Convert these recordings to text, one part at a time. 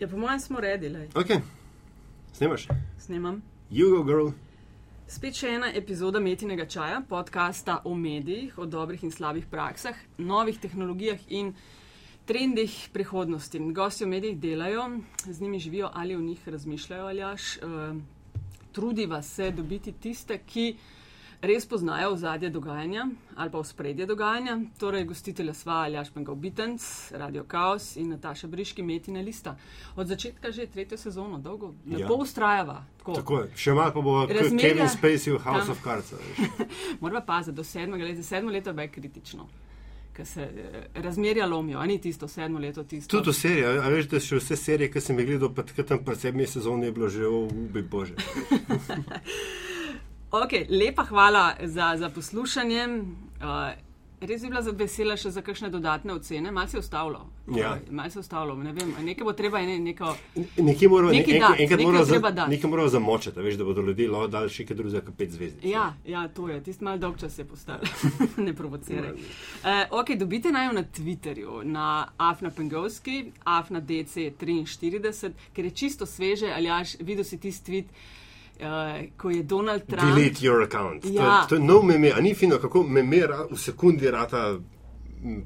Ja, po mojem smo redili. Ok, snimaš. Snemam. You go, girl. Spet še ena epizoda Metinega čaja, podcasta o medijih, o dobrih in slabih praksah, novih tehnologijah in trendih prihodnosti. Gosti v medijih delajo, z njimi živijo ali o njih razmišljajo, ali jaš. Uh, trudiva se dobiti tiste, ki res poznajo ozadje dogajanja ali pa spredje dogajanja. Torej, gostitelja sva Aljaš Pengal Bitenc, Radio Chaos in Nataša Briški, Metina Lista. Od začetka že tretjo sezono, dolgo, lepo ja. ustrajava. Tako. Tako je, še malo pa bo Razmerja- Kevin Spacey v House Tam. of Cards. Morava paziti do sedmega leta, sedmo leto je kritično. Ker se eh, razmerja lomijo, ni tisto sedmo leto tisto. Tudi v seriji, a veš, da še vse serije, ki sem jih gledal, pa takrat tam pred sedmi sezoni je bilo že v ubi bože. Okay, lepa hvala za, za poslušanje. Uh, res bi bila vesela še za kakšne dodatne ocene. Malce je ustavilo. Ja. Malce je ustavilo. Ne vem, nekaj bo treba, ne, neko. Nekje moramo, Nekaj ne, dati, enkrat, enkrat nekaj moramo, treba za, dati. nekaj moramo zamočiti, veš, da bodo ljudje lahko dali še kaj drugega, kot pet zvezdic. Ja, ja, to je, tisti mal dolg čas je postal. ne provociraj. Uh, ok, dobite naj na Twitterju, na Afna Pengovski, Afna DC43, ker je čisto sveže, ali jaš, videl si tisti tweet, uh, ko je Donald Trump. Delete your account. To, Ja. je- to je nov meme, a ni fino, kako meme ra- v sekundi rata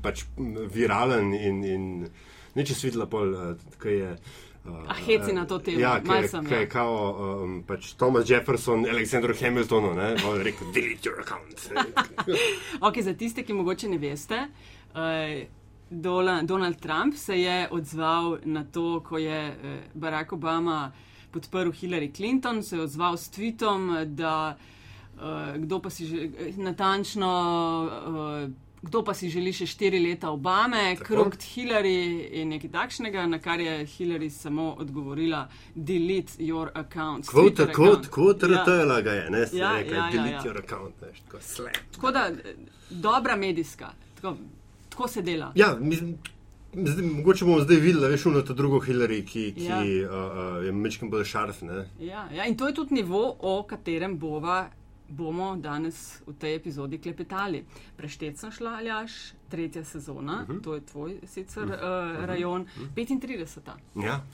pač viralen in, in neče svidla pol, uh, kaj je. Uh, A heci na to temo, Ja, kaj, sem, kaj ja. je kao um, pač Thomas Jefferson, Alexander Hamiltonu, ne, on je rekel, delete your account. Ok, za tiste, ki mogoče ne veste, uh, Dola, Donald Trump se je odzval na to, ko je uh, Barack Obama podprl Hillary Clinton, se je odzval s tweetom, da uh, kdo pa si že natančno. Uh, Kdo pa si želi še štiri leta Obame, krug Hillary in nekaj takšnega, na kar je Hillary samo odgovorila: delete your account. Kvota, account." kvota Ja. ratela ga je, ne, se Ja, reče, ja, ja, delete ja. your account, veš, tako slab. Tako da, eh, dobra medijska, tako, tako se dela. Ja, mislim, zdaj, mogoče bomo zdaj videli, veš, uno to drugo Hillary, ki, ki Ja. uh, uh, je mečkim bolj šarf, ne. Ja, ja, in to je tudi nivo, o katerem bova, bomo danes v tej epizodi klepetali. Preštet sem šla, Aljaš, tretja sezona, uh -huh. to je tvoj sicer uh -huh. uh, rajon, uh -huh. 35. Ja.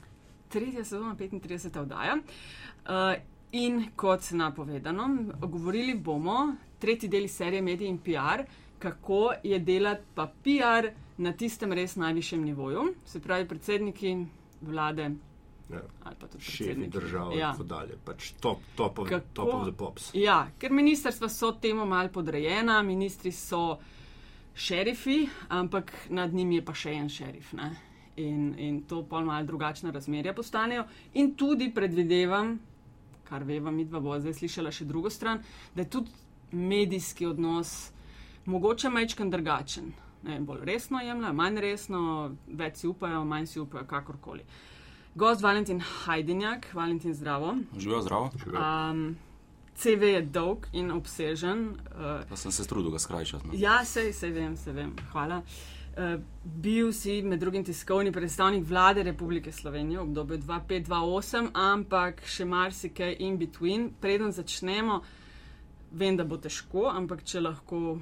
Tretja sezona, 35. oddaja. Uh, in kot napovedano, govorili bomo tretji del serije Medij in PR, kako je delati pa PR na tistem res najvišjem nivoju, se pravi predsedniki vlade ja. ali pa tudi Šefi držav in Ja. tako dalje, pač top, top, of, Kako? top of the pops. Ja, ker ministrstva so temu mal podrejena, ministri so šerifi, ampak nad njimi je pa še en šerif. Ne? In, in to pa malo drugačna razmerja postanejo. In tudi predvidevam, kar veva, mi dva bo zdaj slišala še drugo stran, da je tudi medijski odnos mogoče majčkan drugačen. Ne, vem, bolj resno jemljajo, manj resno, več si upajo, manj si upajo, kakorkoli. Gost Valentin Hajdenjak, Valentin zdravo. Živijo zdravo. Um, CV je dolg in obsežen. Uh, Pa sem se trudil ga skrajšati. No. ja, sej, sej vem, sej vem. Hvala. Uh, bil si med drugim tiskovni predstavnik vlade Republike Slovenije v obdobju 2528, ampak še marsikaj in between. Preden začnemo, vem, da bo težko, ampak če lahko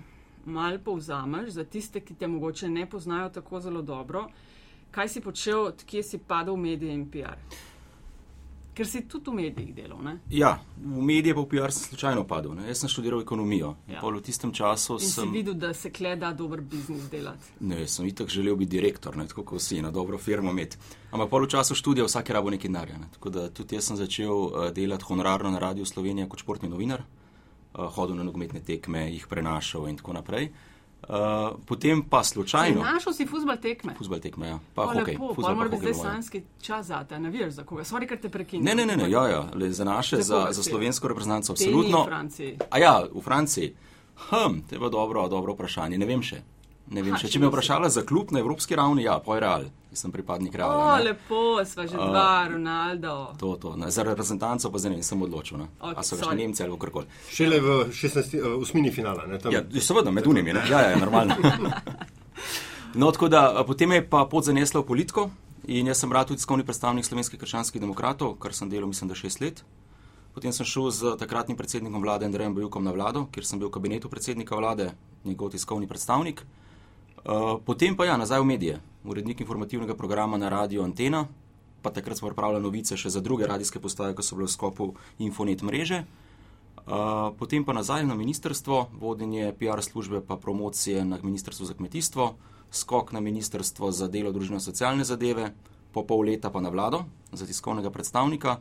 mal povzameš za tiste, ki te mogoče ne poznajo tako zelo dobro, kaj si počel, od kje si padel v medije in PR. Ker si tudi v medijih delal, ne? Ja, v medije pa v PR sem slučajno padel. Ne. Jaz sem študiral ekonomijo. Ja. V tistem času In sem, videl, da se kle da dober biznis delati. ne, sem itak želel biti direktor, ne, tako kot vsi, na dobro firmo imeti. Ampak pol v času študija vsak je rabo nekaj denarja. Ne. Tako da tudi jaz sem začel uh, delati honorarno na Radiu Slovenija kot športni novinar, hodil na nogometne tekme, jih prenašal in tako naprej. Uh, potem pa slučajno. Našel si futbol tekme. Futbol tekme, ja. Pa O, hokej. lepo, pa mora biti zdaj mojem. sanski čas za te, navijaš za koga. Sorry, ker te prekinjam. Ne, ne, ne, ne ja, ja, le za naše, Za za, za slovensko reprezentanco, absolutno. v Franciji. A ja, v Franciji. Hm, to je pa dobro, dobro vprašanje. Ne vem še. Ne vem Ha, še. če Če me vprašala za klub na evropski ravni, ja, poj Real. Sem pripadnik O, Reala. ne. lepo, sva že dva, Ronaldo. To, to. Ne. Za reprezentanco pa zdaj ne vem, sem odločil. Ne. Ok, A so ga še Nemci ali kakorkoli. Šele v 16. Uh, osmini finala, ne, tam. Ja, seveda, med unimi, ne. Ja, ja, normalno. No, tako da a, potem je pa pot zanesla v politiko in jaz sem rad tudi tiskovni predstavnik slovenskih krščanskih demokratov, kar sem delal, mislim, da šest let. Potem sem šel z takratnim predsednikom vlade Andrejem Bojukom na vlado, kjer sem bil v kabinetu predsednika vlade, njegov tiskovni predstavnik. Uh, potem pa ja, nazaj v medije, urednik informativnega programa na Radio Antena, pa takrat smo pripravljali novice še za druge radijske postaje, ko so bile v skopu Infonet mreže. Uh, potem pa nazaj na ministrstvo, vodenje PR službe, pa promocije na ministrstvo za kmetijstvo, skok na ministrstvo za delo, družino in socialne zadeve, po pol leta pa na vlado za tiskovnega predstavnika,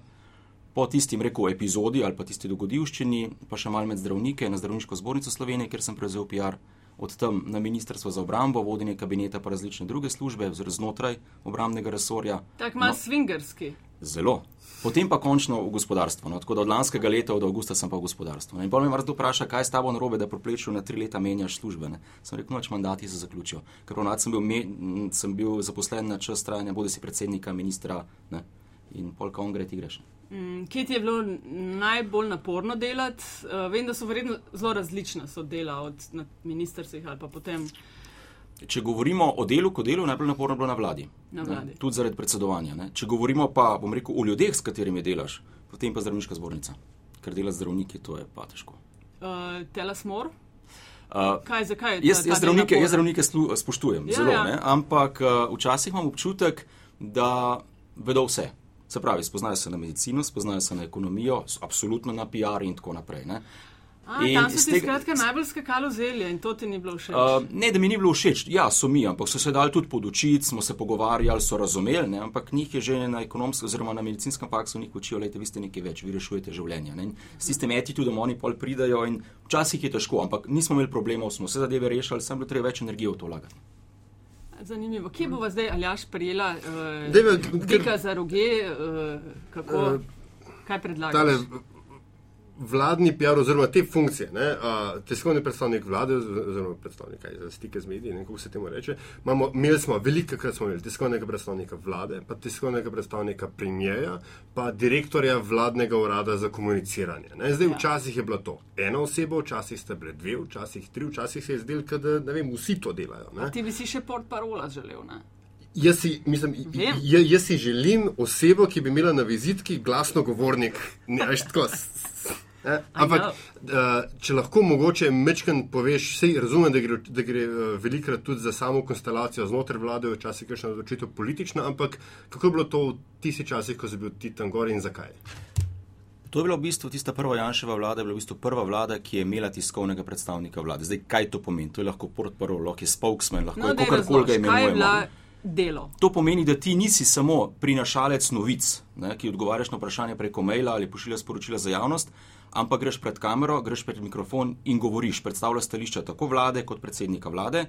po tistim rekel epizodi ali pa tisti dogodivščini, pa še malo med zdravnike na Zdravniško zbornico Slovenije, kjer sem prevzel PR, od tam na ministrstvo za obrambo, vodenje kabineta pa različne druge službe, znotraj obrambnega resorja. Tako malo no, svingerski. Zelo. Potem pa končno v gospodarstvo. No, tako da od lanskega leta, od avgusta sem pa v gospodarstvu. In potem me vrsto vpraša, kaj je s tabo narobe, da proplečeš na tri leta menjaš službe. Ne? Sem rekel, noč mandati se zaključijo. Ker ponad sem, sem bil zaposlen na čas trajanja, bodi si predsednika, ministra ne? in polka on gre ti greš. Mm, kje ti je bilo najbolj naporno delati? Uh, vem, da so verjetno zelo različna so dela od ministrstvih ali pa potem. Če govorimo o delu, kot delu, najbolj naporno je bilo na vladi. Na vladi. Tudi zaradi predsedovanja. Ne? Če govorimo pa, bom rekel, o ljudeh, s katerimi delaš, potem pa zdravniška zbornica. Ker dela zdravniki, to je pa težko. Uh, Telasmor? Uh, kaj, zakaj? Jaz, jaz, zdravnike, jaz zdravnike spoštujem, ja, zelo, ja. ampak uh, včasih imam občutek, da vedo vse. Se pravi, spoznajo se na medicino, spoznajo se na ekonomijo, absolutno na PR in tako naprej. Ne? A, tam so ti skratka najbolj skakalo zelje in to ti ni bilo všeč. Uh, ne, da mi ni bilo všeč, ja, so mi, ampak so se dali tudi podučiti, smo se pogovarjali, so razumeli, ne? ampak njih je že na ekonomskem oziroma na medicinskem faksu njih učijo, lejte, vi ste nekaj več, vi rešujete življenje. Ne? S tistem etitudom oni pol pridajo in včasih je težko, ampak nismo imeli problemov, smo vse zadeve rešili, sem bilo treba več energije v to vlagati. Zanimivo. Kje bo vas zdaj Aljaš prijela? Uh, Dika za roge, uh, kako, uh, kaj predlagaš? Vladni PR oziroma te funkcije, ne, a, tiskovni predstavnik vlade oziroma predstavnik za stike z mediji, ne, kako se temu reče, imamo, imeli smo, veliko krat smo imeli tiskovnega predstavnika vlade, pa tiskovnega predstavnika premijeja, pa direktorja vladnega urada za komuniciranje. Ne. Zdaj, ja. včasih je bila to ena oseba, včasih ste bile dve, včasih tri, včasih se je zdelo, da ne vem, vsi to delajo. Ti bi si še port parola želel, ne? Jaz si, mislim, jaz si želim osebo, ki bi imela na vizitki glasno govornik. Ne, veš, tako, Eh, ampak, uh, če lahko mogoče mečken poveš, vse razumem, da gre, da gre uh, velikrat tudi za samo konstelacijo znotraj vlade, včasih je še odločitev politična, ampak kako je bilo to v tistih časih, ko si bil ti tam gor in zakaj? To je bila v bistvu tista prva Janševa vlada, bila v bistvu prva vlada, ki je imela tiskovnega predstavnika vlade. Zdaj, kaj to pomeni? To je lahko portparol, lahko je spokesman, lahko no, je kakorkoli ga imenujemo. Delo. To pomeni, da ti nisi samo prinašalec novic, ne, ki odgovarjaš na vprašanje preko maila ali pošiljaš sporočila za javnost, ampak greš pred kamero, greš pred mikrofon in govoriš, predstavljaš stališča tako vlade kot predsednika vlade.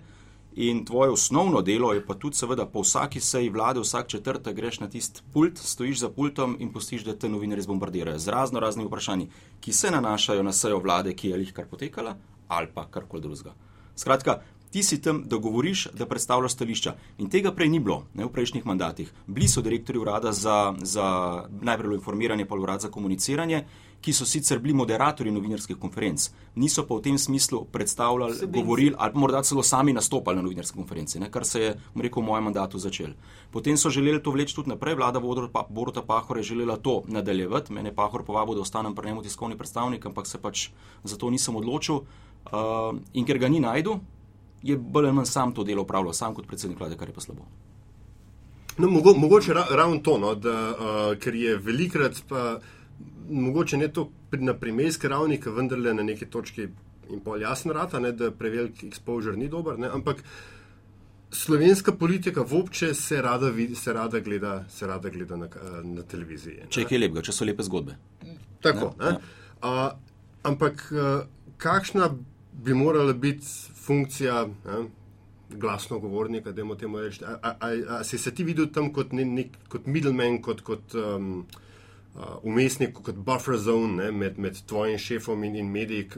In tvoje osnovno delo je pa tudi, seveda, po vsaki seji vlade, vsak četrtek greš na tisti pult, stojiš za pultom in postiš, da te novinari zbombardirajo z razno raznimi vprašanji, ki se nanašajo na sejo vlade, ki je jih kar potekala, ali pa karkoli drugega. Skratka, ti si tam, da govoriš, da predstavljaš stališča. In tega prej ni bilo, ne v prejšnjih mandatih. Bili so direktori urada za, za najprej informiranje, pa urad za komuniciranje ki so sicer bili moderatorji novinarskih konferenc, niso pa v tem smislu predstavljali, Sebinci. govorili ali morda celo sami nastopali na novinarski konferenci, ne, kar se je rekel, v mojem mandatu začel. Potem so želeli to vleči tudi naprej, vlada Boruta Pahora je želela to nadaljevati, mene Pahor povabil, da ostanem pri njemu tiskovni predstavnik, ampak se pač za to nisem odločil. Uh, in ker ga ni najdu, je bolj ali manj sam to delo upravljal, sam kot predsednik vlade, kar je pa slabo. No, mogo, mogoče ra, ravno to, no, da, uh, ker je velikrat pa mogoče ne to na primerski ravni, ki vendarle na neki točki in pol jasno rata, ne, da prevelik exposure ni dober, ne, ampak slovenska politika vopče se rada, vidi, se rada gleda, se rada gleda na, na televiziji. Če je kaj lepega, če so lepe zgodbe. Tako. Ja, ja. A, ampak kakšna bi morala biti funkcija ne, glasno govornika, da imamo temu reči? A, a, a, a si se ti videl tam kot, ne, ne, kot middleman, kot, kot um, umestnik, kot buffer zone ne, med, med tvojim šefom in, in mediji.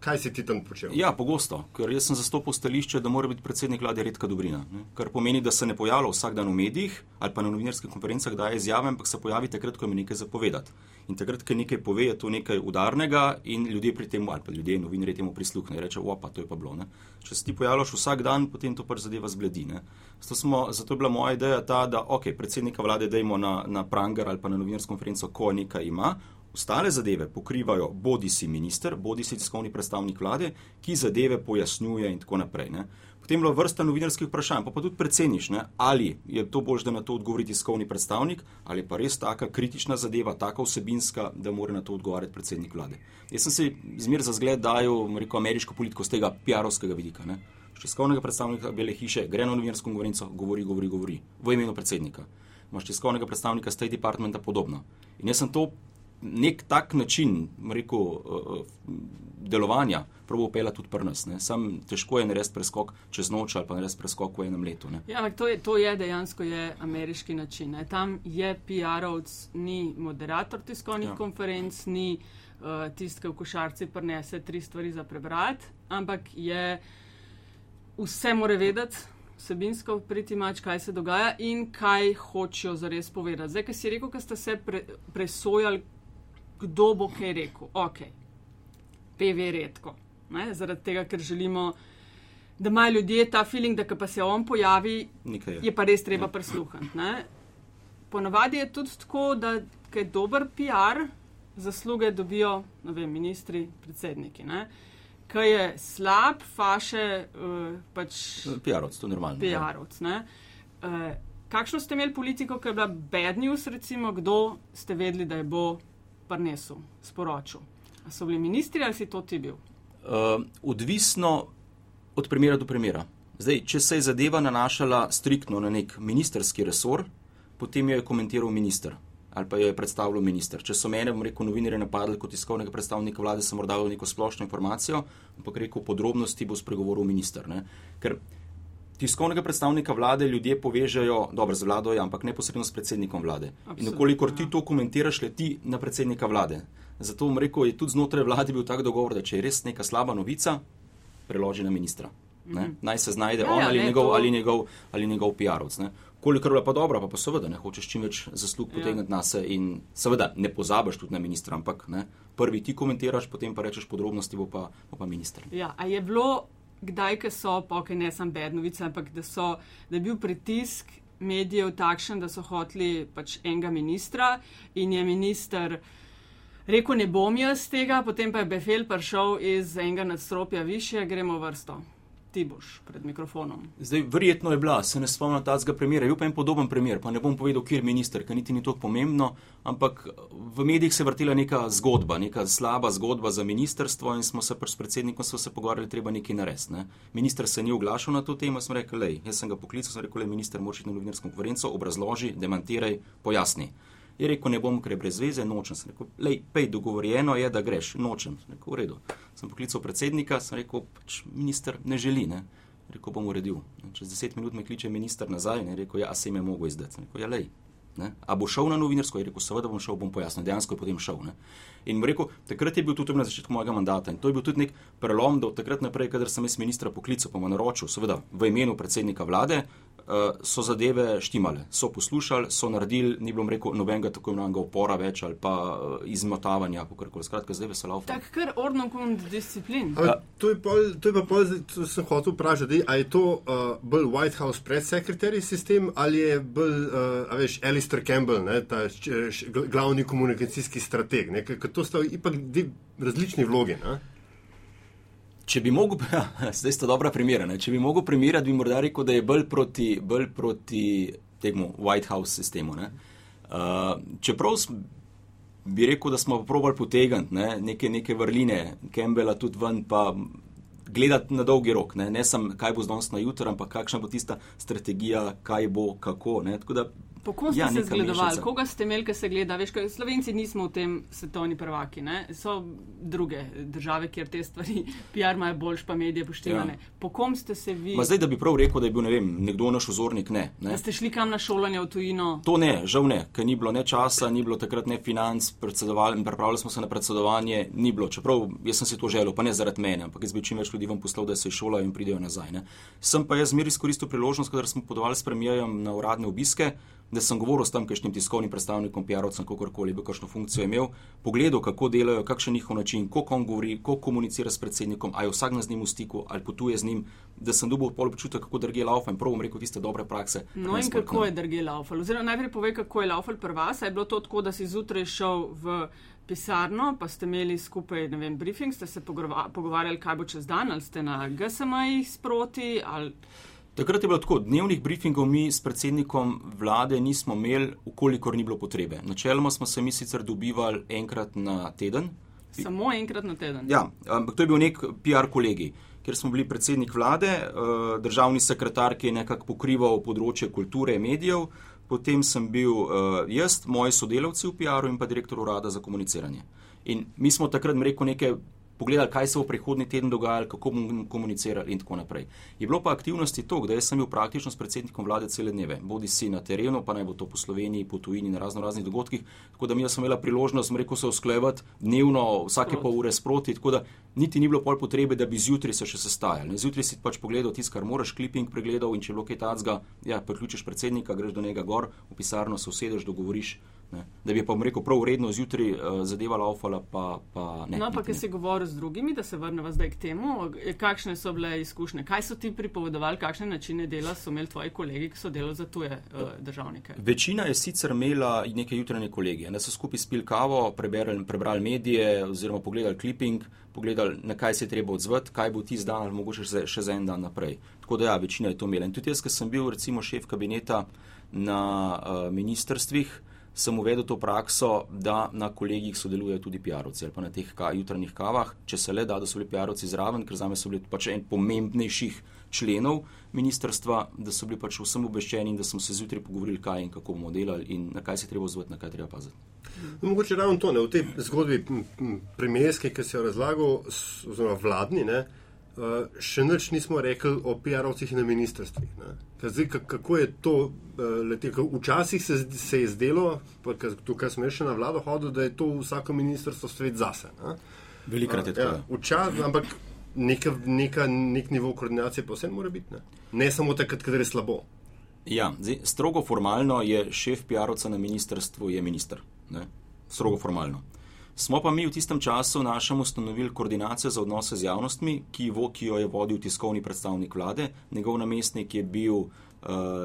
Kaj si ti tam počel? Ja, pogosto, ker jaz sem zastopal stališče, da mora biti predsednik vlade redka dobrina. Ne? Kar pomeni, da se ne pojavlja vsak dan v medijih ali pa na novinarskih konferencah, da je izjave, ampak se pojavi takrat, ko ima nekaj zapovedati. In takrat, ko nekaj pove, je to nekaj udarnega in ljudje pri tem, ali pa ljudje, novinari temu prisluhnejo in rečejo, opa, to je pa bilo. Ne? Če se ti pojavljaš vsak dan, potem to pač zadeva zbledi. Zato, smo, zato je bila moja ideja ta, da ok, predsednika vlade dajmo na, na pranger ali pa na novinarsko konferenco, ko nekaj ima ostale zadeve pokrivajo bodi si minister, bodi si tiskovni predstavnik vlade, ki zadeve pojasnjuje in tako naprej. Ne. Potem je bilo vrsta novinarskih vprašanj, pa, pa tudi predsedniš, ne, ali je to bolj, da na to odgovori tiskovni predstavnik, ali pa res taka kritična zadeva, taka vsebinska, da mora na to odgovarjati predsednik vlade. Jaz sem si zmer za zgled dajal rekel, ameriško politiko z tega PR-ovskega vidika. Ne. Tiskovnega predstavnika Bele hiše gre na novinarsko konferenco, govori, govori, govori v imenu predsednika. Imáš tiskovnega predstavnika State Departmenta podobno. In jaz sem to nek tak način rekel, uh, delovanja probo upela tudi pri nas. Sam težko je narediti preskok čez noč ali pa narediti preskok v enem letu. Ne. Ja, ampak to je, to je dejansko je ameriški način. Ne. Tam je PR-ovc, ni moderator tiskovnih ja. konferenc, ni uh, tisti, ki v košarci prenese tri stvari za prebrati, ampak je vse more vedeti. Vsebinsko priti mač, kaj se dogaja in kaj hočejo zares povedati. Zdaj, ki si rekel, da ste se pre, presojali, kdo bo kaj rekel. Ok, PV je redko, ne? zaradi tega, ker želimo, da imajo ljudje ta feeling, da pa se on pojavi, je. je pa res treba ja. prisluhniti. Ponavadi je tudi tako, da je dober PR, zasluge dobijo vem, ministri, predsedniki. Ne? Kaj je slab, faše, uh, pač. PR-ovc, to je normalno. PR-ovc. Uh, kakšno ste imeli politiko, ki je bila bad news, recimo, kdo ste vedeli, da je bo prinesel, sporočil. So bili ministri ali si to ti bil? Uh, odvisno od primera do primera. Zdaj, če se je zadeva nanašala striktno na nek ministerski resor, potem jo je komentiral minister ali pa jo je predstavljal minister. Če so mene, bom rekel, novinarje napadli kot tiskovnega predstavnika vlade, sem morda dal neko splošno informacijo, ampak rekel podrobnosti bo spregovoril minister. Ne? Ker tiskovnega predstavnika vlade ljudje povežejo, dobro, z vlado, ja, ampak neposredno s predsednikom vlade. Absolutno, in okolikor ti ja. to komentiraš, leti na predsednika vlade. Zato bom rekel, je tudi znotraj vlade bil tak dogovor, da če je res neka slaba novica, preloži na ministra. Ne? Mhm. Naj se znajde ja, on ja, ali, ne, njegov, to... ali njegov ali njegov PR-ovc. Kolikor je pa dobro, pa, pa seveda ne hočeš čim več zaslug ja. potegniti na se in seveda ne pozabiš tudi na ministra, ampak ne? prvi ti komentiraš, potem pa rečeš podrobnosti, bo pa, bo pa minister. Ja, a je bilo kdaj, ki so, pa okay, ne samo bednovice, ampak da, so, da je bil pritisk medijev takšen, da so hoteli pač enega ministra in je minister rekel, ne bom jaz tega, potem pa je Befel prišel iz enega nadstropja više, gremo vrsto ti boš pred mikrofonom. Zdaj, verjetno je bila, se ne spomnim tega primera, je pa en podoben primer, pa ne bom povedal, kjer je minister, ker niti ni to pomembno, ampak v medijih se je vrtela neka zgodba, neka slaba zgodba za ministerstvo in smo se s predsednikom se pogovarjali, treba nekaj narediti. Ne. Minister se ni oglašal na to temo, sem rekel, lej, jaz sem ga poklical, sem rekel, lej, minister, moraš iti na novinarsko konferenco, obrazloži, demantiraj, pojasni. Je rekel, ne bom, ker je brez veze, nočem. Sem rekel, lej, pej, dogovorjeno je, da greš, nočem. Sem rekel, v redu. Sem poklical predsednika, sem rekel, pač minister ne želi, ne. Rekel, bom uredil. Čez deset minut me kliče minister nazaj, ne. Rekel, ja, a se jim je mogo izdati. Sem rekel, ja, lej. Ne? A bo šel na novinarsko? Je rekel, seveda bom šel, bom pojasnil. Dejansko je potem šel. Ne? In rekel, takrat je bil tudi na začetku mojega mandata in to je bil tudi nek prelom, da od takrat naprej, kadar sem jaz ministra poklical, pa mu naročil, seveda v imenu predsednika vlade, so zadeve štimale, so poslušali, so naredili, ni bilo rekel nobenega tako imenovanega upora več ali pa uh, izmotavanja, kako koli. Skratka, zdaj veselo. Tak, ker ordno kund disciplin. Ja. To je pa pol, to sem hotel vprašati, ali je to uh, bolj White House press secretary sistem ali je bolj, uh, veš, Alistair Campbell, ne, ta š, š, glavni komunikacijski strateg, ne, ker to sta ipak različni vlogi. Ne? Če bi mogel, ja, zdaj sta dobra primera, ne? če bi mogel primerjati, bi morda rekel, da je bolj proti, bolj proti temu White House sistemu. Ne? Uh, čeprav bi rekel, da smo probali potegniti ne? neke, neke vrline, Campbella tudi ven, pa gledati na dolgi rok, ne, ne samo kaj bo znos na jutro, ampak kakšna bo tista strategija, kaj bo, kako. Ne? Tako da Po kom ste ja, se zgledovali, koga ste imeli, ki se gleda? Veš, Slovenci nismo v tem svetovni prvaki, ne? so druge države, kjer te stvari, PR imajo boljš, pa medije poštevane. Ja. Po kom ste se vi? Ma zdaj, da bi prav rekel, da je bil ne vem, nekdo naš ozornik, ne, ne. Da ste šli kam na šolanje v tujino? To ne, žal ne, ker ni bilo ne časa, ni bilo takrat ne financ, pripravljali smo se na predsedovanje, ni bilo. Čeprav jaz sem si to želel, pa ne zaradi mene, ampak jaz bi čim več ljudi vam poslal, da se šolajo in pridejo nazaj. Ne. Sem pa jaz zmeri izkoristil priložnost, kadar smo podovali s premijejem na uradne obiske da sem govoril s tam kakšnim tiskovnim predstavnikom, PR-ovcem, kakorkoli bi kakšno funkcijo imel, pogledal, kako delajo, kakšen njihov način, kako on govori, kako komunicira s predsednikom, ali je vsak z njim v stiku, ali potuje z njim, da sem dobil pol občutek, kako drge laufa in prav rekel tiste dobre prakse. No in kako je drge laufa? Oziroma najprej povej, kako je laufal pri vas. Je bilo to tako, da si zjutraj šel v pisarno, pa ste imeli skupaj, ne vem, briefing, ste se pogovarjali, kaj bo čez dan, ali ste na GSM-jih sproti. Ali... Takrat je bilo tako, dnevnih briefingov mi s predsednikom vlade nismo imeli, ukolikor ni bilo potrebe. Načeloma smo se mi sicer dobivali enkrat na teden. Samo enkrat na teden. Ja, ampak to je bil nek PR kolegi, ker smo bili predsednik vlade, eh, državni sekretar, ki je nekako pokrival področje kulture in medijev, potem sem bil uh, jaz, moji sodelavci v PR-u in pa direktor urada za komuniciranje. In mi smo takrat, rekel, nekaj pogledali, kaj se bo prihodnji teden dogajalo, kako bomo komunicirali in tako naprej. Je bilo pa aktivnosti to, da sem bil praktično s predsednikom vlade cele dneve, bodi si na terenu, pa naj bo to po Sloveniji, po tujini, na razno raznih dogodkih. Tako da mi sem imela priložnost, rekel, se usklejevati dnevno, vsake pol ure sproti, tako da niti ni bilo pol potrebe, da bi zjutraj se še sestajali. Zjutraj si pač pogledal tisto, kar moraš, kliping pregledal in če je bilo kaj tacga, ja, priključiš predsednika, greš do njega gor, v pisarno se usedeš, dogovoriš. Ne. Da bi pa mu rekel, prav uredno zjutraj uh, zadeva laufala, pa, pa ne. No, pa ki si govoril z drugimi, da se vrnemo zdaj k temu, kakšne so bile izkušnje, kaj so ti pripovedovali, kakšne načine dela so imeli tvoji kolegi, ki so delali za tuje uh, državnike. Večina je sicer imela neke jutranje kolegije, da so skupaj spili kavo, prebrali, prebrali medije oziroma pogledali kliping, pogledali, na kaj se je treba odzvati, kaj bo ti zdan ali mogoče še, še za en dan naprej. Tako da ja, večina je to imela. In tudi jaz, ki sem bil recimo šef kabineta na uh, ministrstvih, sem uvedel to prakso, da na kolegijih sodelujejo tudi PR-ovci ali pa na teh ka, jutranjih kavah, če se le da, da so bili PR-ovci zraven, ker za me so bili pač en pomembnejših členov ministrstva, da so bili pač vsem obveščeni in da smo se zjutraj pogovorili, kaj in kako bomo delali in na kaj se treba zvati, na kaj treba paziti. No, mogoče ravno to, ne, v tej zgodbi premijerske, ki se jo razlagal, oziroma vladni, ne, uh, še nič nismo rekli o PR-ovcih na ministrstvih. Zdaj, kako je to uh, letelo? Včasih se, se je zdelo, tukaj smo še na vlado hodili, da je to vsako ministrstvo svet zase. Velikrat je to. Uh, ja, včasih, ampak neka, neka, nek nivo koordinacije pa vse mora biti. Ne, ne samo takrat, kadar je slabo. Ja, zdaj, strogo formalno je šef PR-ovca na ministrstvu, je minister. Ne? Strogo formalno. Smo pa mi v tistem času našem ustanovili koordinacijo za odnose z javnostmi, ki, vo, ki jo je vodil tiskovni predstavnik vlade, njegov namestnik je bil uh,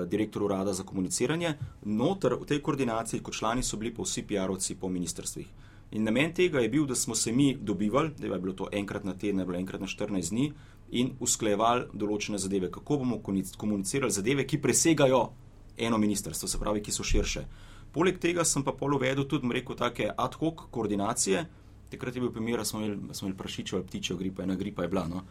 direktor urada za komuniciranje. Notor v tej koordinaciji, kot člani so bili pa vsi PR-ovci po ministrstvih. In namen tega je bil, da smo se mi dobivali, da je bilo to enkrat na teden, bilo enkrat na 14 dni, in usklejevali določene zadeve, kako bomo komunicirali zadeve, ki presegajo eno ministrstvo, se pravi, ki so širše. Poleg tega sem pa pol uvedel tudi, rekel, take ad hoc koordinacije. Takrat je bil primer, da smo imeli, imeli prašičev ali ptičev gripa, ena gripa je bila. No.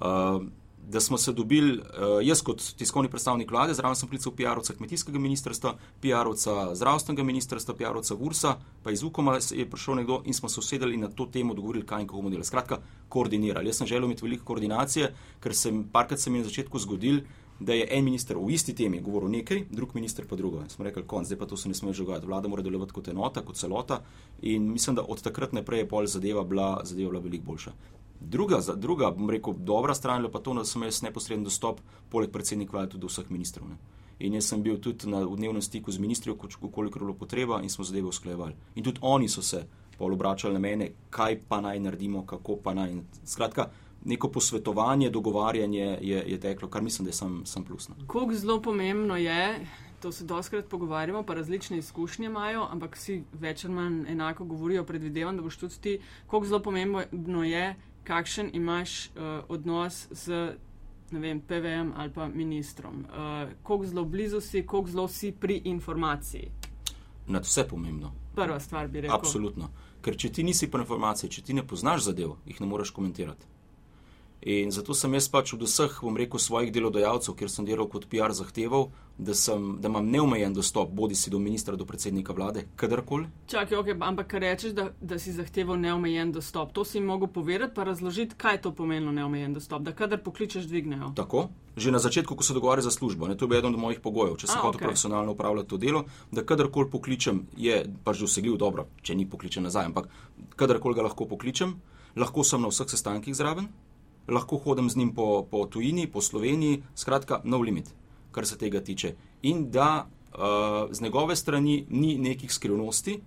Uh, da smo se dobili, uh, jaz kot tiskovni predstavnik vlade, zraven sem klical PR-ovca kmetijskega ministrstva, PR-ovca zdravstvenega ministrstva, PR-ovca Gursa, pa iz Ukoma je prišel nekdo in smo se usedeli in na to temo dogovorili, kaj in kako bomo delali. Skratka, koordinirali. Jaz sem želel imeti veliko koordinacije, ker sem parkrat se mi na začetku zgodil, da je en minister v isti temi govoril nekaj, drug minister pa drugo. Smo rekli, konc, zdaj pa to se ne sme že dogajati. Vlada mora delovati kot enota, kot celota in mislim, da od takrat naprej je pol zadeva bila, zadeva bila veliko boljša. Druga, druga, bom rekel, dobra stran je pa to, da sem jaz neposreden dostop, poleg predsednika vlade, tudi do vseh ministrov. Ne. In jaz sem bil tudi na dnevnem stiku z ministrijo, koliko je bilo potreba in smo zadeve usklajevali. In tudi oni so se pol obračali na mene, kaj pa naj naredimo, kako pa naj. Skratka, neko posvetovanje, dogovarjanje je, je teklo, kar mislim, da je sam, sam plus. No. Kako zelo pomembno je, to se doskrat pogovarjamo, pa različne izkušnje imajo, ampak vsi več ali manj enako govorijo, predvidevam, da boš tudi ti, kako zelo pomembno je, kakšen imaš uh, odnos z. Vem, PVM ali pa ministrom. Uh, koliko zelo blizu si, koliko zelo si pri informaciji? Na vse pomembno. Prva stvar bi rekel. Absolutno. Ker če ti nisi pri informaciji, če ti ne poznaš zadev, jih ne moreš komentirati. In zato sem jaz pač od vseh, bom rekel, svojih delodajalcev, kjer sem delal kot PR, zahteval, da, sem, da imam neomejen dostop, bodi si do ministra, do predsednika vlade, kadarkoli. Čakaj, okay, ampak kar rečeš, da, da si zahteval neomejen dostop, to si jim mogel povedati, pa razložiti, kaj to pomeni neomejen dostop, da kadar pokličeš, dvignejo. Tako. Že na začetku, ko se dogovarja za službo, ne, to je bil eden od mojih pogojev, če sem hotel okay. profesionalno upravljati to delo, da kadarkoli pokličem, je pač dosegljiv, dobro, če ni pokličen nazaj, ampak kadarkoli ga lahko pokličem, lahko sem na vseh sestankih zraven, lahko hodim z njim po, po tujini, po Sloveniji, skratka, no limit, kar se tega tiče. In da uh, z njegove strani ni nekih skrivnosti,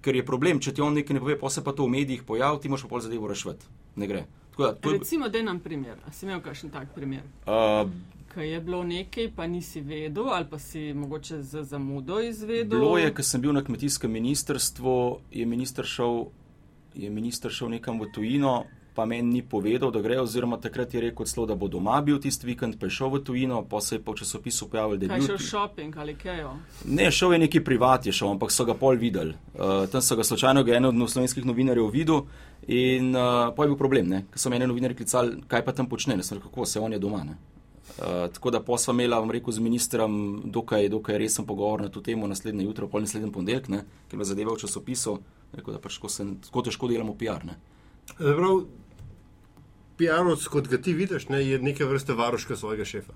ker je problem, če ti on nekaj ne pove, pa se pa to v medijih pojavi, ti moraš pa pol zadevo rešiti. Ne gre. Tako da, to je, Recimo, da nam primer. A si imel kakšen tak primer? uh, Kaj je bilo nekaj, pa nisi vedel, ali pa si mogoče z zamudo izvedel? Bilo je, ko sem bil na kmetijskem ministrstvu, je minister šel, je minister šel nekam v tujino, pa meni ni povedal, da gre, oziroma takrat je rekel celo, da bo doma bil tisti vikend, pa je šel v tujino, pa se je v časopisu pojavil, da je Kaj bil. šel shopping ali kaj? Ne, šel je neki privat, je šel, ampak so ga pol videli. Uh, tam so ga slučajno ga eno od slovenskih novinarjev videl in uh, pa je bil problem, ne? ker so me ene novinarji klicali, kaj pa tam počne, ne sem rekel, kako se on je doma. Ne? Uh, tako da pa sva imela, bom rekel, z ministrom dokaj, dokaj resen pogovor na to temo naslednje jutro, pol naslednji ponedeljek, ne? ker me zadeva v časopisu, rekel, da pač ko se tako težko delamo PR. Ne? Prav, PR-ovc, kot ga ti vidiš, ne, je neke vrste varuška svojega šefa.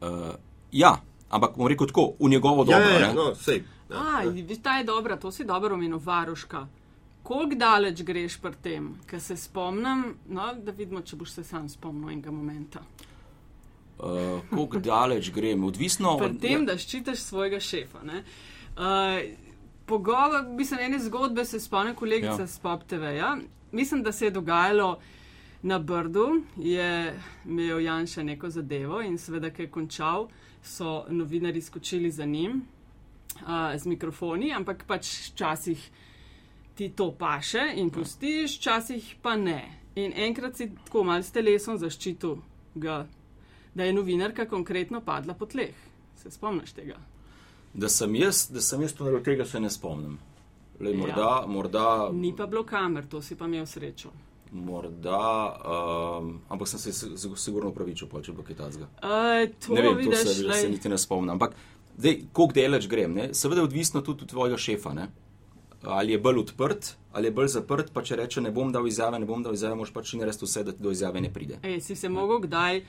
Uh, ja, ampak bom rekel tako, v njegovo dobro. ja, ja, ne. ja, no, sej. A, viš, ta je dobra, to si dobro omenil, varuška. Koliko daleč greš pri tem, ker se spomnim, no, da vidimo, če boš se sam spomnil enega momenta. Uh, Kako daleč grem, odvisno Pri od tem, da ščitiš svojega šefa. ne. Uh, pogovor, mislim, ene zgodbe se spomnim kolegica Ja. ja. z Pop TV-ja. Mislim, da se je dogajalo na Brdu, je imel Janša neko zadevo in seveda, ko je končal, so novinari skočili za njim uh, z mikrofoni, ampak pač včasih ti to paše in pustiš, včasih pa ne. In enkrat si tako mal s telesom zaščitil ga, da je novinarka konkretno padla po tleh. Se spomniš tega? Da sem jaz, da sem jaz to naredil, tega se ne spomnim. Lej, Ja. morda, morda, Ni pa bilo kamer, to si pa imel srečo. Morda um, ampak sem se si- si- sigurno upravičil, pol, če bo kaj tazga. Uh, to Ne vem, to vidiš, se, se lej, niti ne spomnim. Ampak, zdaj, koliko deleč grem, ne? seveda je odvisno tudi od tvojega šefa. Ne? Ali je bolj odprt, ali je bolj zaprt, pa če reče, ne bom dal izjave, ne bom dal izjave, moš pač narediti vse, da do izjave ne pride. ej, si se mogel kdaj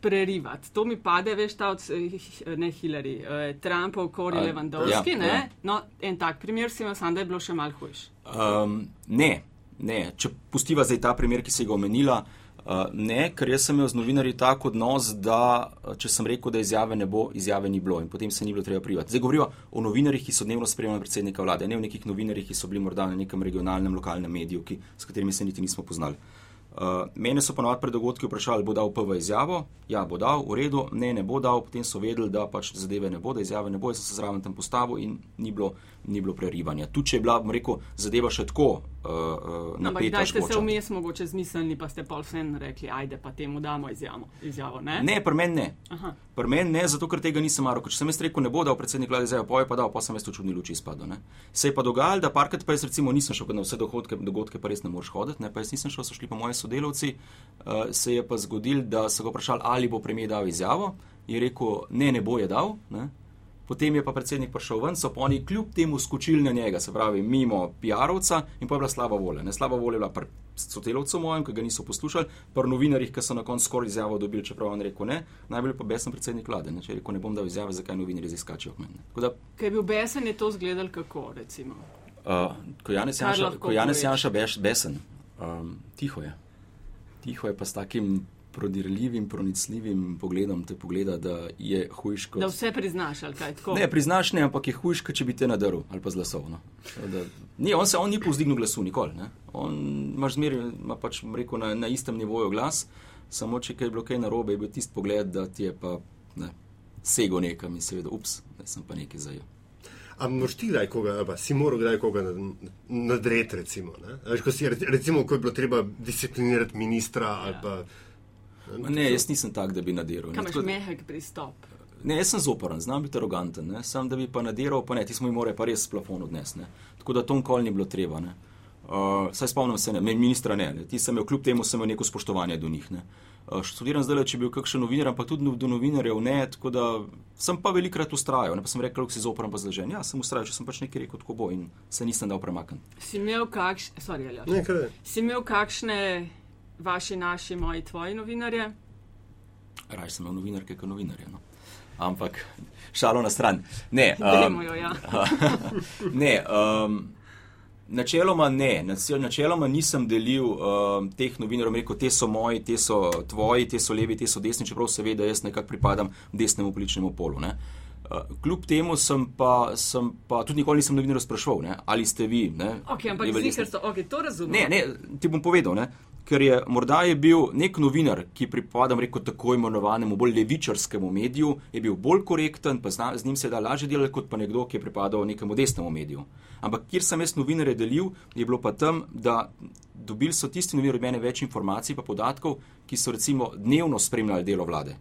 prerivati. To mi pade, veš, ta od eh, ne Hillary, uh, Trumpov, Kori Levandovski, ja, ne? ja. No, en tak primer si imel, sam da je bilo še mal hujš. Um, ne, ne, če pustiva zdaj ta primer, ki si ga omenila. Uh, ne, ker jaz sem imel z novinarji tak odnos, da uh, če sem rekel, da izjave ne bo, izjave ni bilo in potem se ni bilo treba privati. Zdaj govorijo o novinarjih, ki so dnevno spremljali predsednika vlade, ne o nekih novinarjih, ki so bili morda na nekem regionalnem, lokalnem mediju, ki, s katerimi se niti nismo poznali. Uh, mene so ponovadi pred dogodki vprašali, bo dal PV izjavo, ja, bo dal, v redu, ne, ne bo dal, potem so vedeli, da pač zadeve ne bo, da izjave ne bo, jaz sem se zraven tam postavil in ni bilo, ni bilo prerivanja. Tu, če je bila, bom rekel, zadeva še tako uh, uh, Ampak napeta, kdaj ste se vmes mogoče zmislili, pa ste pol vsem rekli, ajde pa temu damo izjavo. izjavo ne? Ne, pri meni ne. Aha. Pri meni ne, zato ker tega nisem. Ker Če sem jaz rekel, ne bo dal predsednik vlade zdaj, pa je pa dal, pa sem jaz v čudni luči izpadel. Ne. Se je pa dogajalo, da parkrat pa jaz recimo nisem šel, na vse dogodke, dogodke pa res ne moreš hoditi, ne, pa jaz nisem šel, so šli pa moji sodelavci. Uh, se je pa zgodil, da so ga vprašali, ali bo premijer dal izjavo. Je rekel, ne, ne bo je dal. Ne. Potem je pa predsednik prišel ven, so pa oni kljub temu skočili na njega, se pravi, mimo PR-ovca in pa je bila slaba volja. Ne slaba volja je bila pri sodelavcu mojem, ki ga niso poslušali, pri novinarjih, ki so na koncu skoraj izjavo dobili, čeprav on rekel ne. Najbolj pa besen predsednik vlade, ne? če rekel, ne bom dal izjave, zakaj novinarji zdaj skačijo k meni. Da, Ker je bil besen, je to zgledal kako, recimo. uh, ko Janez Janša, ko Janez. Janša beš, besen, um, tiho je. Tiho je pa s takim prodirljivim, pronicljivim pogledom te pogleda, da je hujš kot. Da vse priznaš, ali kaj tako. Ne, priznaš ne, ampak je hujš, kot če bi te nadaril ali pa zlasovno. Ni, on se on ni povzdignil glasu, nikoli. Ne. On imaš zmeraj, ima pač bom rekel, na, na istem nivoju glas, samo če kaj je bilo kaj narobe, je bil tisti pogled, da ti je pa ne, sego nekam in seveda, ups, da sem pa nekaj zajel. A moraš ti kdaj koga, pa si moral kdaj koga nad- nadreti, recimo? ne? Ko si, re- recimo, ko je bilo treba disciplinirati ministra ali pa. Ne, jaz nisem tak, da bi nadiral. Ne, imaš tako mehek pristop? Ne, jaz sem zoporen, znam biti aroganten, ne? sam da bi pa nadiral, pa ne, ti smo jim morali pa res plafon odnesti. ne. Tako da to nikoli ni bilo treba. Ne? Uh, saj spomnim se, ne, ministra ne, ne. ti sem imel, kljub temu sem imel neko spoštovanje do njih. Ne? Uh, študiram zdaj, če bi bil kakšen novinar, ampak tudi do novinarjev ne, tako da sem pa velikrat ustrajal. Ne? Pa sem rekel, da si zoporen, pa zležen. Ja, sem ustrajal, če sem pač nekaj rekel, tako bo in se nisem dal premakniti. Si imel, kakš... Sorry, Aljoš. Kaj si imel kakšne vaši, naši, moji, tvoji novinarje? Raj sem imel novinarke, kot novinarje. No? Ampak šalo na stran. Ne, Dajmo jo, ja. ne um, načeloma ne. Načeloma nisem delil um, teh novinarjev, rekel, te so moji, te so tvoji, te so levi, te so desni, čeprav seveda jaz nekako pripadam desnemu političnemu polu. Ne. Uh, kljub temu sem pa, sem pa tudi nikoli nisem novinarjev sprašval, ne, ali ste vi. Ne, Ok, ampak zdi, ker so, ok, to razumem. Ne, ne, ti bom povedal, ne, ker je morda je bil nek novinar, ki pripada rekel, tako imenovanemu bolj levičarskemu mediju, je bil bolj korekten, pa zna, z njim se da lažje delati, kot pa nekdo, ki je pripadal nekemu desnemu mediju. Ampak kjer sem jaz novinarje delil, je bilo pa tam, da dobili so tisti novinarji od mene več informacij pa podatkov, ki so recimo dnevno spremljali delo vlade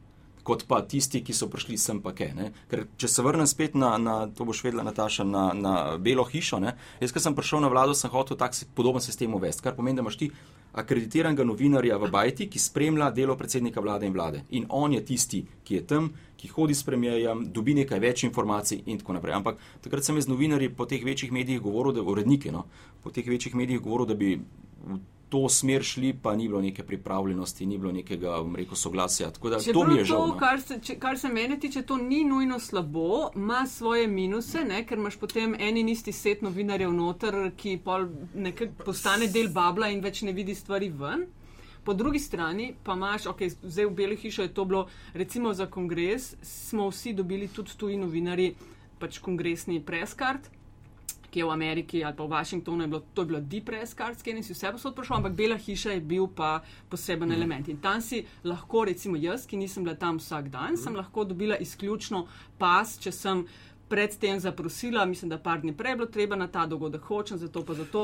kot pa tisti, ki so prišli sem pa kaj. Ker če se vrnem spet na, na to boš vedela, Nataša, na, na Belo hišo, ne? jaz, ko sem prišel na vlado, sem hotel tak podoben sistem uvesti, kar pomeni, da imaš ti akreditiranega novinarja v Bajti, ki spremlja delo predsednika vlade in vlade. In on je tisti, ki je tam, ki hodi s premijejem, dobi nekaj več informacij in tako naprej. Ampak takrat sem z novinarji po teh večjih medijih govoril, da uredniki, no, po teh večjih medijih govoril, da bi to smer šli, pa ni bilo neke pripravljenosti, ni bilo nekega, bom rekel, soglasja. Tako da to mi je žal. To, no. kar, se, če, kar se mene tiče, to ni nujno slabo, ima svoje minuse, ne? ker imaš potem en in isti set novinarjev noter, ki postane del babla in več ne vidi stvari ven. Po drugi strani pa imaš, ok, zdaj v Beli hiši je to bilo, recimo za kongres, smo vsi dobili tudi tuji novinari, pač kongresni preskart ki je v Ameriki ali pa v Washingtonu, je bilo, to je bilo depress card, skenil si vse posod prišel, ampak Bela hiša je bil pa poseben mm. element. In tam si lahko, recimo jaz, ki nisem bila tam vsak dan, mm. sem lahko dobila izključno pas, če sem. Predtem zaprosila, mislim, da par dni prej bilo treba na ta dogodek, hočem zato, pa zato.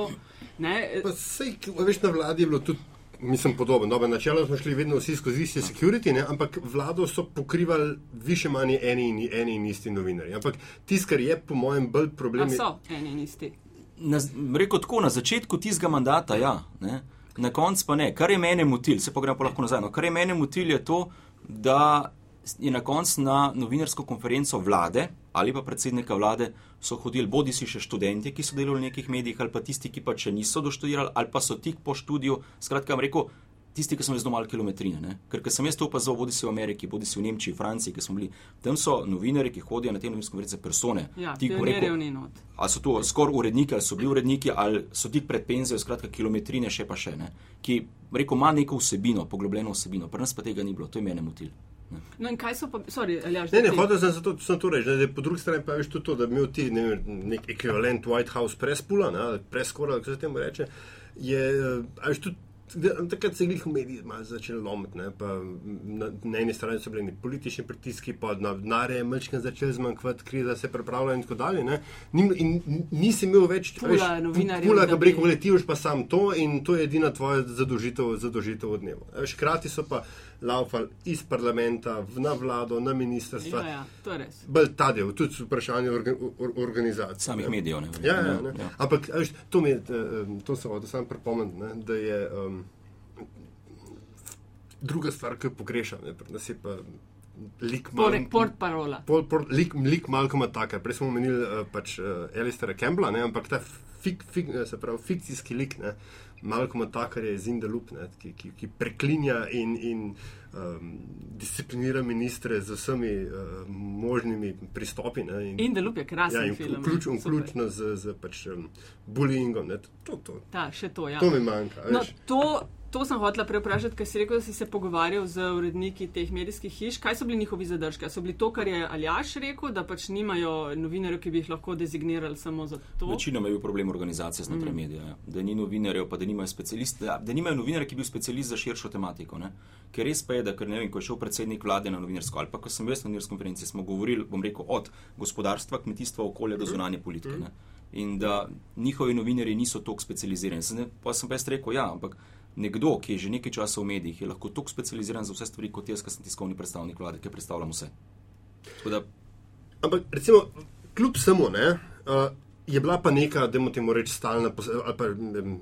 Pa sej, veš, na vladi je bilo tudi mislim, podoben. Dobre, načelo smo šli vedno vsi skozi iste security, ne? ampak vlado so pokrivali više manj eni in, eni in isti novinarji. Ampak tisto, kar je po mojem bolj problem. Je... So eni in isti. Na, rekel tako, na začetku tistega mandata, ja, ne? na koncu pa ne. Kar je mene motil, se pogremo lahko nazaj. No, kar je mene motil je to, da je na koncu na novinarsko konferenco vlade ali pa predsednika vlade so hodili bodi si še študenti, ki so delali v nekih medijih, ali pa tisti, ki pa še niso doštudirali, ali pa so tik po študiju. Skratka, vam rekel, tisti, ki so zelo malo kilometrine. Ne? Ker sem jaz to opazoval, bodi si v Ameriki, bodi si v Nemčiji, Franciji, ki smo bili. Tam so novinari, ki hodijo na te novinarske konference, persone. Ja, ti revni not. Ali so to skoraj uredniki, ali so bili uredniki, ali so tik pred penzijo, skratka, kilometrine še pa še ne. Ki, rekel, ima neko vsebino, poglobljeno vsebino, pri nas pa tega ni bilo, to je mene motil. No, in kaj so pa, sorry, Aljaš, ne, ne, hotel sem zato, sem to reči, da po drugi strani pa veš tudi to, da imel ti ne, nek ekvivalent White House prespula, preskora, kako se temu reče, je, veš, tudi Takrat se je njihov medij začel lomiti. Na, na eni strani so bili politični pritiski, pa na denarje je mečken začel zmanjkvati, kriza se je pripravljala in tako dalje. In, in nisi imel več pula, novinarjev. Pula, ki breko letiš pa sam to in to je edina tvoja zadožitev, zadožitev od dneva. Škrati so pa laufali iz parlamenta na vlado, na ministrstva. Ja, ja, to je res. Bolj ta del, tudi vprašanje orga, or, organizacije. Samih medijev. Ne, ja, ja, ne. Ja. Ampak veš, to, mi, to se hoče sam pripomniti, da je um, druga stvar, ki jo pogrešam. Lik Portparola. Port port, lik, lik Malcolma Taka. Prej smo omenili uh, pač uh, Alistera Campbella, ne? ampak ta fik, fik, se pravi, fikcijski lik. Ne? Malcolm Tucker je iz Indelup, ki, ki, ki preklinja in, in um, disciplinira ministre z vsemi uh, možnimi pristopi. Indelup je krasen ja, film. Vključno vključ z, z pač, um, bullyingom. To, to. Ta, to, ja. to mi manjka. No, To sem hotela preprašati, ker si rekel, da si se pogovarjal z uredniki teh medijskih hiš. Kaj so bili njihovi zadržki? So bili to, kar je Aljaš rekel, da pač nimajo novinarjev, ki bi jih lahko dezignirali samo za to? Večinoma je bil problem organizacije znotraj mm. medija. Ja. Da ni novinarjev, pa da nimajo specialiste, da nimajo novinarjev, ki bi bil specialist za širšo tematiko. Ne? Ker res pa je, da ker ne vem, ko je šel predsednik vlade na novinarsko ali pa ko sem bil na novinarski konferenci, smo govorili, bom rekel, od gospodarstva, kmetijstva, okolja do zunanje politike. Ne? In da njihovi novinari niso toliko specializirani. Pa sem pa jaz rekel, ja, ampak nekdo, ki je že nekaj časa v medijih, je lahko tako specializiran za vse stvari, kot jaz, ki sem tiskovni predstavnik vlade, ki predstavljam vse. Da... Ampak, recimo, kljub samo, ne, uh, je bila pa neka, da moramo reči, stalna, ali pa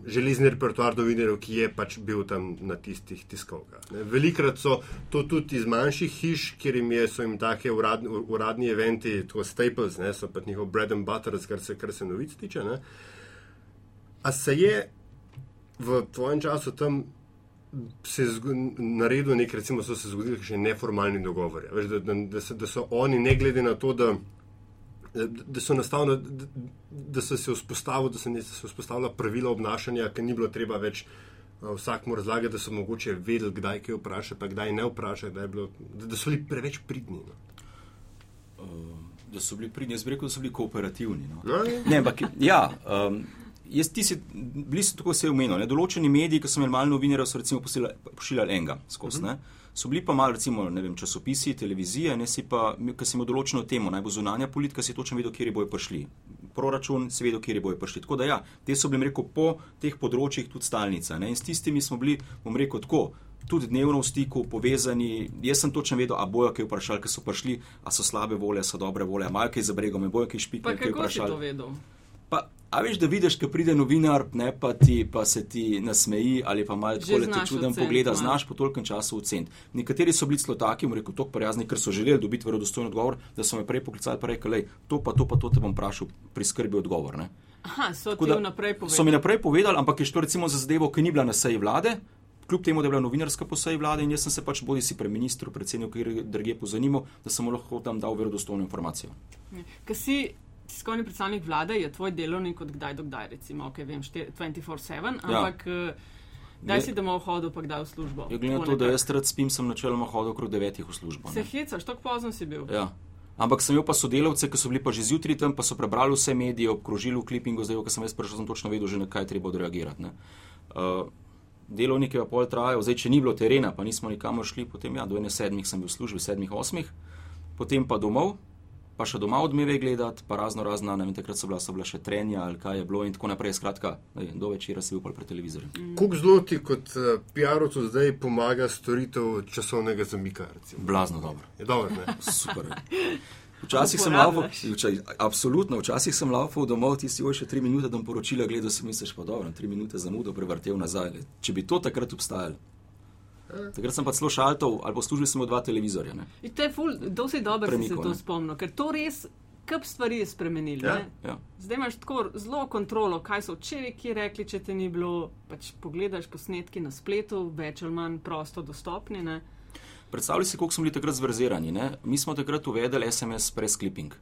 železni repertoar videov, ki je pač bil tam na tistih tiskovkah. Velikrat so to tudi iz manjših hiš, kjer jim je, so jim take uradni, uradni eventi, tako staples, ne, so pa njihov bread and butter, kar se, kar se novic tiče. Ne. A se je v tvojem času tam se je naredil nekaj, recimo, so se zgodili še neformalni dogovori. Veš, da, da, da, so, da so oni, ne glede na to, da, da so nastavili, da, da so se vzpostavili, da so se vzpostavila pravila obnašanja, ker ni bilo treba več uh, vsakmu razlagati, da so mogoče vedeli, kdaj kaj vpraša, pa kdaj ne vpraša, da, bilo, da, da so bili preveč pridni. No. Uh Da so bili pridni, jaz bi rekel, da so bili kooperativni. No. No, ne? Ne, ampak ja. Um, Jaz, ti si, bili so tako se umenili. ne, Določeni mediji, ki so imeli malo novinarjev, so recimo pošiljali- pošiljali enega skozi. Uh -huh. So bili pa malo, recimo, ne vem, časopisi, televizije, ne si pa, ki si imel določeno temo, naj bo zunanja politika, si točno vedel, kje bojo prišli. Proračun, si vedel, kje bojo prišli. Tako da ja, te so bili, rekel, po teh področjih tudi stalnica. Ne? In s tistimi smo bili, bom rekel, tako. Tudi dnevno v stiku, povezani. Jaz sem točno vedel, a bojo kaj vprašali, ki so prišli, a so slabe volje, so dobre volje, a imajo kaj za bregom, a bojo kaj špikali, kaj kako si to vedel? A veš, da vidiš, ko pride novinar, ne, pa, ti, pa se ti nasmeji ali pa malo tako te čuden pogleda, malo. znaš po tolkem času oceniti. Nekateri so bili celo taki, mu rekel, tako prijazni, ker so želeli dobiti verodostojen odgovor, da so me prej poklicali in rekli, to pa to pa to te bom vprašal, priskrbi odgovor. Ne. Aha, so Tako ti da vnaprej povedali. So mi naprej povedali, ampak je šlo recimo za zadevo, ki ni bila na seji vlade. Kljub temu, da je bila novinarska po seji vlade in jaz sem se pač bodi si pre ministru, predsedniku, kjer druge pozanimal, da sem lahko tam dal verodostojno informacijo. Ker si tiskovni predstavnik vlade, je tvoj delovnik od kdaj do kdaj, recimo, okay, vem, štir- 24-7, Ja. ampak ja. kdaj si domov hodil, pa kdaj v službo? Ja, glede na to, da jaz rad spim, sem načeloma hodil okrog devetih v službo. Se ne. hecaš, tako pozno si bil. Ja. Ampak sem imel pa sodelavce, ki so bili pa že zjutraj tam, pa so prebrali vse medije, obkrožili v klipingu, zdaj, ko sem jaz prišel, sem točno vedel, že na kaj treba odreagirati. ne. Uh, delovniki pa pol trajajo, zdaj, če ni bilo terena, pa nismo nikamor šli, potem ja, do ene sedmih sem bil v službi, sedmih, osmih, potem pa domov, pa še doma odmeve gledati, pa razno razna, ne vem, takrat so bila, so bila še trenja ali kaj je bilo in tako naprej. Skratka, ne vem, do večera si bil pa pred televizorjem. Kako zelo ti kot uh, PR-ovcu zdaj pomaga storitev časovnega zamika? Recimo? Blazno dobro. Je dobro, ne? Super. Včasih sem laufal, Uporabljaš. vča- absolutno, včasih sem laufal domov, ti si oj še tri minute, da bom poročila gledal, si misliš, pa dobro, tri minute zamudo prevrtel nazaj. Le. Če bi to takrat obstajalo. Takrat sem pa celo šaltov, ali sem imel dva televizorja. Ne? In to je ful, dosti dobro si se to ne. spomnil, ker to res kup stvari je spremenilo. Ja. ne. Ja. Zdaj imaš tako zelo kontrolo, kaj so včeraj ki rekli, če te ni bilo. Pač pogledaš posnetki na spletu, več ali manj prosto dostopni. Ne? Predstavljaj si, koliko smo bili takrat zverzerani. Ne? Mi smo takrat uvedli SMS press clipping.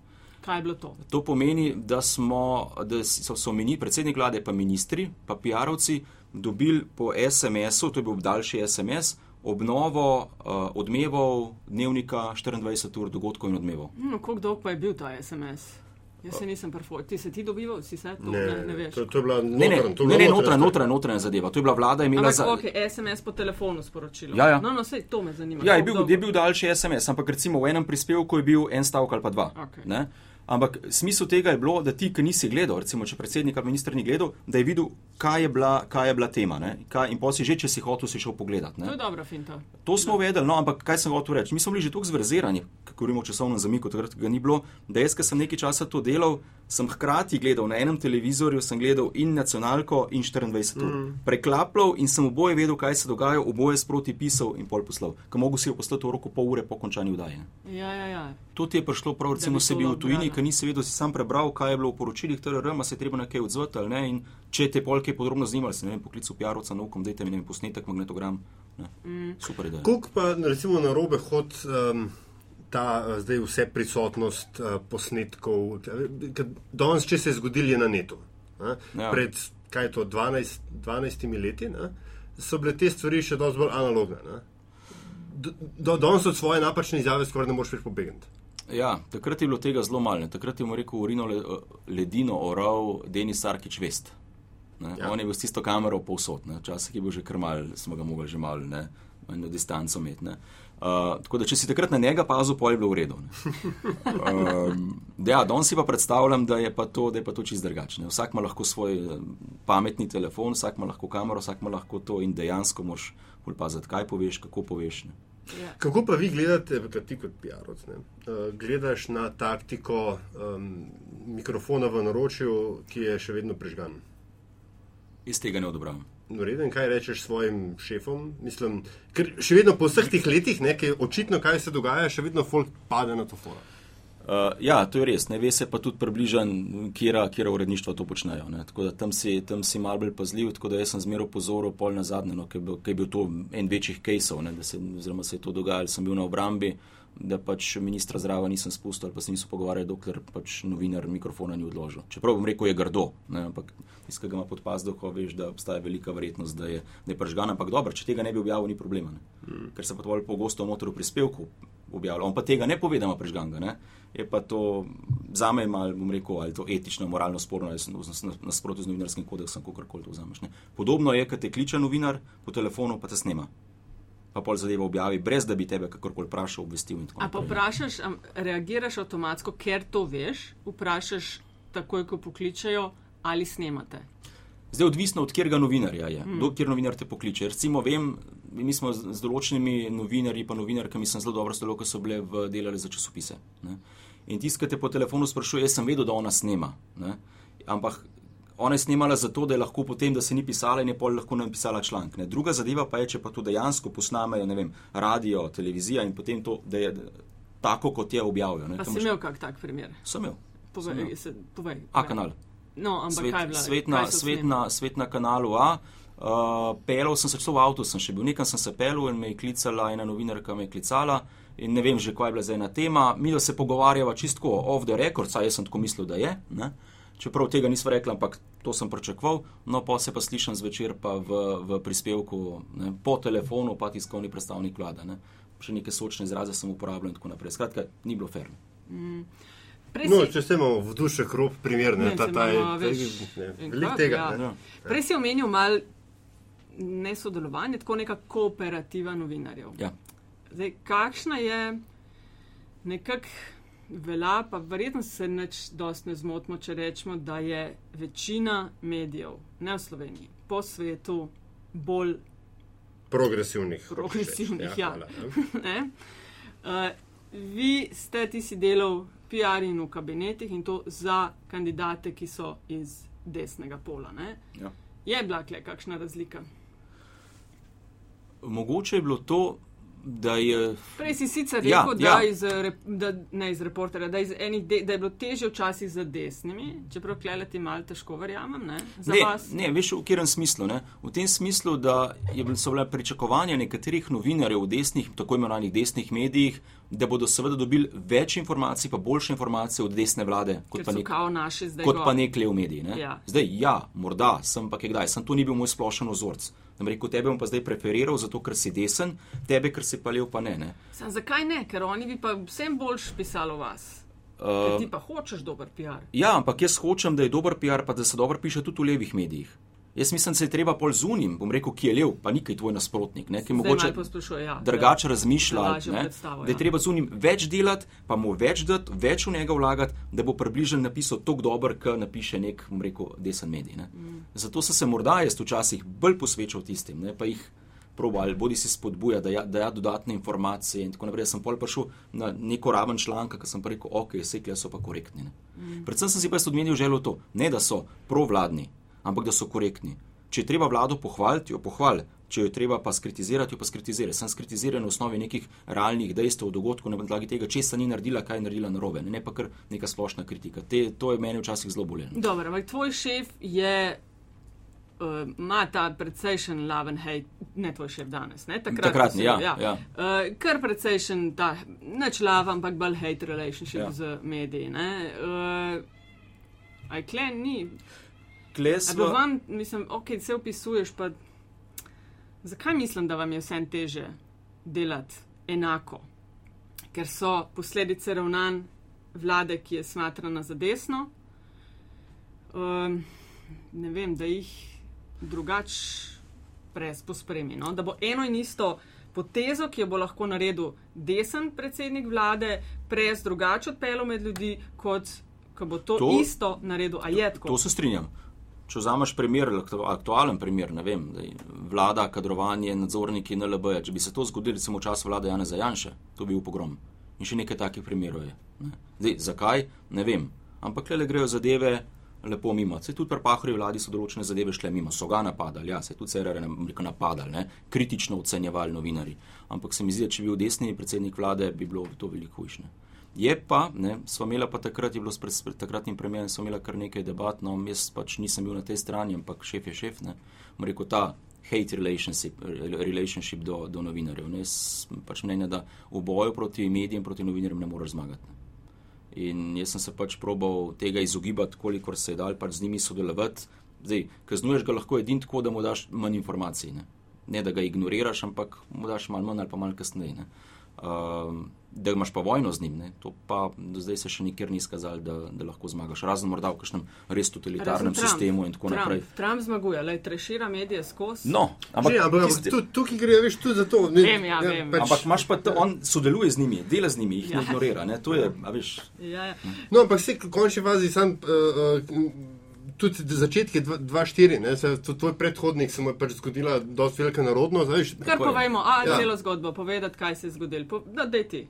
Kaj je bilo to? To pomeni, da smo, da so, so mini, predsednik vlade, pa ministri, pa PR-ovci dobili po SMS-u, to je bil daljši SMS, obnovo uh, odmevov dnevnika 24 ur dogodkov in odmevov. No, koliko dolg pa je bil ta SMS? Jaz se nisem prvo. Ti se ti dobival, si se to ne, ne, ne veš. to, to je bila Ne, ne, notranja, to je ne, ne notranja notranja, notranja, notranja zadeva. To je bila vlada imela Ampak, za. ok, SMS po telefonu sporočilo. Ja, ja. No, no, sej to me zanima. Ja, je bil, je bil daljši SMS, ampak recimo v enem prispevku je bil en stavek ali pa dva. Okej. ne. Ampak smisel tega je bilo, da ti, ki nisi gledal, recimo, če predsednik ali minister ni gledal, da je videl, kaj je bila, kaj je bila tema. ne. Kaj, in si že, če si hotel, si šel pogledat. ne. To je dobra finta. To smo uvedli, no, ampak kaj sem hotel reči? Mi smo bili že tako zverzerani, ko govorimo o časovnem zamiku, takrat ga ni bilo, da jaz, ki sem nekaj časa to delal, sem hkrati gledal na enem televizorju, sem gledal in nacionalko in 24 ur. Mm. Preklapljal in sem oboje vedel, kaj se dogaja, oboje sproti pisal in pol poslal. Ko mogo si jo poslati v roku pol ure po končani vdaji. ne. Ja, ja, ja. To ti je prišlo prav, recimo, bi se to bil v tujini, ker nisi vedel, si sam prebral, kaj je bilo v poročilih TRR, ma se je treba na kaj odzvati ali ne. In če te polke podrobno zanimali, se ne vem, poklical PR-ovca na ukom, dajte mi ne vem, posnetek, magnetogram. Ne. Mm. Super ideja. Koliko pa recimo na robe hod um, ta uh, zdaj vse prisotnost uh, posnetkov, danes, če se je zgodil, je na netu. Ne? Ja. Pred kaj je to, 12, 12 leti, ne? so bile te stvari še dosti bolj analogne. ne. Do- Do, danes od svoje napačne izjave skoraj ne moreš več pobegniti. Ja, takrat je bilo tega zelo malo. Takrat je mu rekel Urino le, ledino oral Denis Arkič Vest. Ne. Ja. On je bil s tisto kamero povsod. Včasih je bil že krmal, smo ga mogli že malo ne, na distanco imeti. Uh, tako da, če si takrat na njega pazil, pol je bilo v redu. ne. Um, ja, danes si pa predstavljam, da je pa to, da je pa to čist drugačne. Vsak ima lahko svoj eh, pametni telefon, vsak ima lahko kamero, vsak ima lahko to in dejansko moš bolj paziti, kaj poveš, kako poveš. Ne. ja. Kako pa vi gledate, kot ti kot PR-ovc, ne, uh, gledaš na taktiko um, mikrofona v naročju, ki je še vedno prižgan? Iz tega ne odobravam. No, reden, kaj rečeš svojim šefom? Mislim, ker še vedno po vseh teh letih, ne, ki je očitno, kaj se dogaja, še vedno folk pade na to fora. Uh, ja, to je res. Ne ve se pa tudi približan, kjera, kjera uredništva to počnejo. Ne. Tako da tam si, tam si mal bolj pazljiv, tako da jaz sem zmeraj pozoril pol na zadnje, no, ker je bil- to en večjih kejsov, ne, da se, oziroma se je to dogajalo. Sem bil na obrambi, da pač ministra zraven nisem spustil ali pa se niso pogovarjali, dokler pač novinar mikrofona ni odložil. Čeprav bom rekel, je grdo, ne, ampak tiskaj ga ima pod pazduho, veš, da obstaja velika verjetnost, da je, da je pržgan, ampak dobro, če tega ne bi objavil, ni problema. Ne. Ker se pa to pogosto noter v prispevku objavlja. On pa tega ne pove, da ima prežganga. Ne? Je pa to za me malo, bom rekel, ali to etično, moralno sporno, ali nasprotno z novinarskim kodeksom, kako koli to vzameš. Ne? Podobno je, kad te kliče novinar po telefonu, pa te snema. Pa pol zadeva objavi, brez da bi tebe kakorkoli vprašal, obvestil. A pa vprašaš, reagiraš avtomatsko, ker to veš, vprašaš takoj, ko pokličajo, ali snemate. Zdaj, odvisno od katerega novinarja je, hmm. do kjer novinar te pokliče. Recimo, vem, mi smo z, z določenimi novinarji, pa novinarkami, sem zelo dobro sodeloval, ko so bile v delali za časopise. Ne? In tiskate po telefonu, sprašuje, jaz sem vedel, da ona snema. Ne? Ampak ona je snemala zato, da je lahko potem, da se ni pisala in je pol lahko napisala članek. Ne? Druga zadeva pa je, če pa to dejansko posnamejo, ne vem, radio, televizija in potem to, da je tako, kot je objavijo. Pa si imel kak tak primer? Sem imel. Povej, se, povej. A kanal. No, ampak svet, kaj je bilo? Svet na, svet, na, svet na kanalu A. Uh, pelal sem se, celo v avtu sem še bil, nekam sem se pelal in me je klicala ena novinarka, me je klicala in ne vem že, kaj je bila zdaj ena tema. Mi se pogovarjava čisto off the record, saj jaz sem tako mislil, da je. Ne? Čeprav tega nisem rekel, ampak to sem pričakoval, no pa se pa slišim zvečer pa v, v prispevku ne, po telefonu, pa tiskovni predstavnik vlade. Ne. Še neke sočne izraze sem uporabljal in tako naprej. Skratka, ni bilo ferno. Mm. No, če se imamo v duši krop, primer, ne, ta, ta, velik tega. Ja. Ne. Prej si omenil mal nesodelovanje, tako neka kooperativa novinarjev. Ja. Zdaj, kakšna je nekak velja, pa verjetno se neč dost ne zmotimo, če rečemo, da je večina medijev, ne v Sloveniji, po svetu bolj progresivnih. Progresivnih, ja. ja. uh, vi ste ti si delal PR in v kabinetih in to za kandidate, ki so iz desnega pola. Ja. Je bila kle kakšna razlika? Mogoče je bilo to, da je. Prej si sicer rekel, ja, da, ja. iz, da, ne iz reporterja, da, iz de, da je bilo teže včasih za desnimi, čeprav kleleti malo težko verjamem. Ne, ne, ne veš, v katerem smislu? Ne? V tem smislu, da so bile pričakovanja nekaterih novinarjev v desnih, tako imenovanih desnih medijih, da bodo seveda dobili več informacij, pa boljše informacije od desne vlade, kot pa, nek, kot pa nekle v mediji. Ne? Ja. Zdaj, ja, morda sem pa kdaj, sem to ni bil moj splošen ozorc. Sem rekel, tebe bom pa zdaj preferiral, zato ker si desen, tebe, ker si pa lev, pa ne. ne. Sam, zakaj ne? Ker oni bi pa vsem boljš pisali o vas. Uh, ti pa hočeš dober PR. Ja, ampak jaz hočem, da je dober PR, pa da se dobro piše tudi v levih medijih. Jaz mislim, da se je treba pol zunim, bom rekel, ki je lev, pa nikaj tvoj nasprotnik, ne, ki mogoče ja, drugače razmišlja, da, da je ja. treba zunim več delati, pa mu več dati, več v njega vlagati, da bo približen napisal tako dober, kot napiše nek, bom rekel, desen medij. Mm. Zato sem se morda jaz včasih bolj posvečal tistim, ne, pa jih probal, bodi si spodbuja, da ja, da ja dodatne informacije in tako naprej. Sem pol prišel na neko raven članka, ki sem pa rekel, ok, sekle so pa korektni. Mm. Predvsem sem si pa odmenil željo to, ne da so provladni ampak da so korektni. Če je treba vlado pohvaliti, jo pohvali, če jo je treba pa skritizirati, jo pa skritizira. Sem skritiziran v osnovi nekih realnih dejstev, dogodkov, na podlagi tega, če se ni naredila, kaj je naredila narobe, ne pa kar neka splošna kritika. Te, to je meni včasih zelo bolje. Dobro, ampak tvoj šef je. Uh, ima ta precejšen laven hate, ne tvoj šef danes, ne takrat. Takratni, ja. ja. ja. Uh, kar precejšen ta, neč lav, ampak bolj hate relationship ja. z mediji. Uh, Aj klen ni klesva. Vam, mislim, ok, se opisuješ, pa zakaj mislim, da vam je vsem teže delati enako? Ker so posledice ravnanj vlade, ki je smatrana za desno. Um, ne vem, da jih drugač prespospremi. No? Da bo eno in isto potezo, ki jo bo lahko naredil desen predsednik vlade, pres drugače odpeljal med ljudi, kot ko bo to, to isto naredil. To, to se strinjam. Če vzameš primer, aktualen primer, ne vem, vlada, kadrovanje, nadzorniki NLB, če bi se to zgodilo recimo v času vlade Jana Zajanša, to bi bil pogrom. In še nekaj takih primerov je. Ne. Zdaj, zakaj? Ne vem. Ampak le grejo zadeve lepo mimo. Se tudi pri Pahori vladi so določene zadeve šle mimo, so ga napadali, ja, se tudi CRR je napadali, ne. kritično ocenjevali novinari. Ampak se mi zdi, da če bi bil desni predsednik vlade, bi bilo to veliko hujše. Je pa, ne, smo imeli pa takrat, je bilo s takratnim premijem, smo imeli kar nekaj debat, no, jaz pač nisem bil na tej strani, ampak šef je šef, ne, mu rekel ta hate relationship, relationship do, do novinarjev. Ne, jaz pač mnenja, da v boju proti medijem, proti novinarjem ne moreš zmagati. Ne. In jaz sem se pač probal tega izogibati, kolikor se je dal pač z njimi sodelovati. Zdaj, kaznuješ ga lahko edin tako, da mu daš manj informacij. Ne. ne, da ga ignoriraš, ampak mu daš manj, manj ali pa manj kasneje. Uh, da imaš pa vojno z njim, ne? to pa do zdaj se še nikjer ni izkazalo, da, da lahko zmagaš. Razen morda v kakšnem res totalitarnem Trump. sistemu in tako Trump. naprej. Trump zmaguje, le trešira medije skozi. No, ampak, Že, ampak tisti- tu- tukaj gre, veš, tudi za to. Ne, Vem, ja, vem. pač, ampak imaš pa, to, on sodeluje z njimi, dela z njimi, jih Ja. ne ignorira. Ne? To je, a veš, Ja, ja. No, ampak vse, v končni fazi, sam, uh, uh, tudi začetki 2-4, tudi tvoj predhodnik se mu je pač zgodila dosti velika narodnost. Veš, Kar povejmo, a Ja. celo zgodbo, povedati, kaj se je zgodilo. Po, da, dej ti.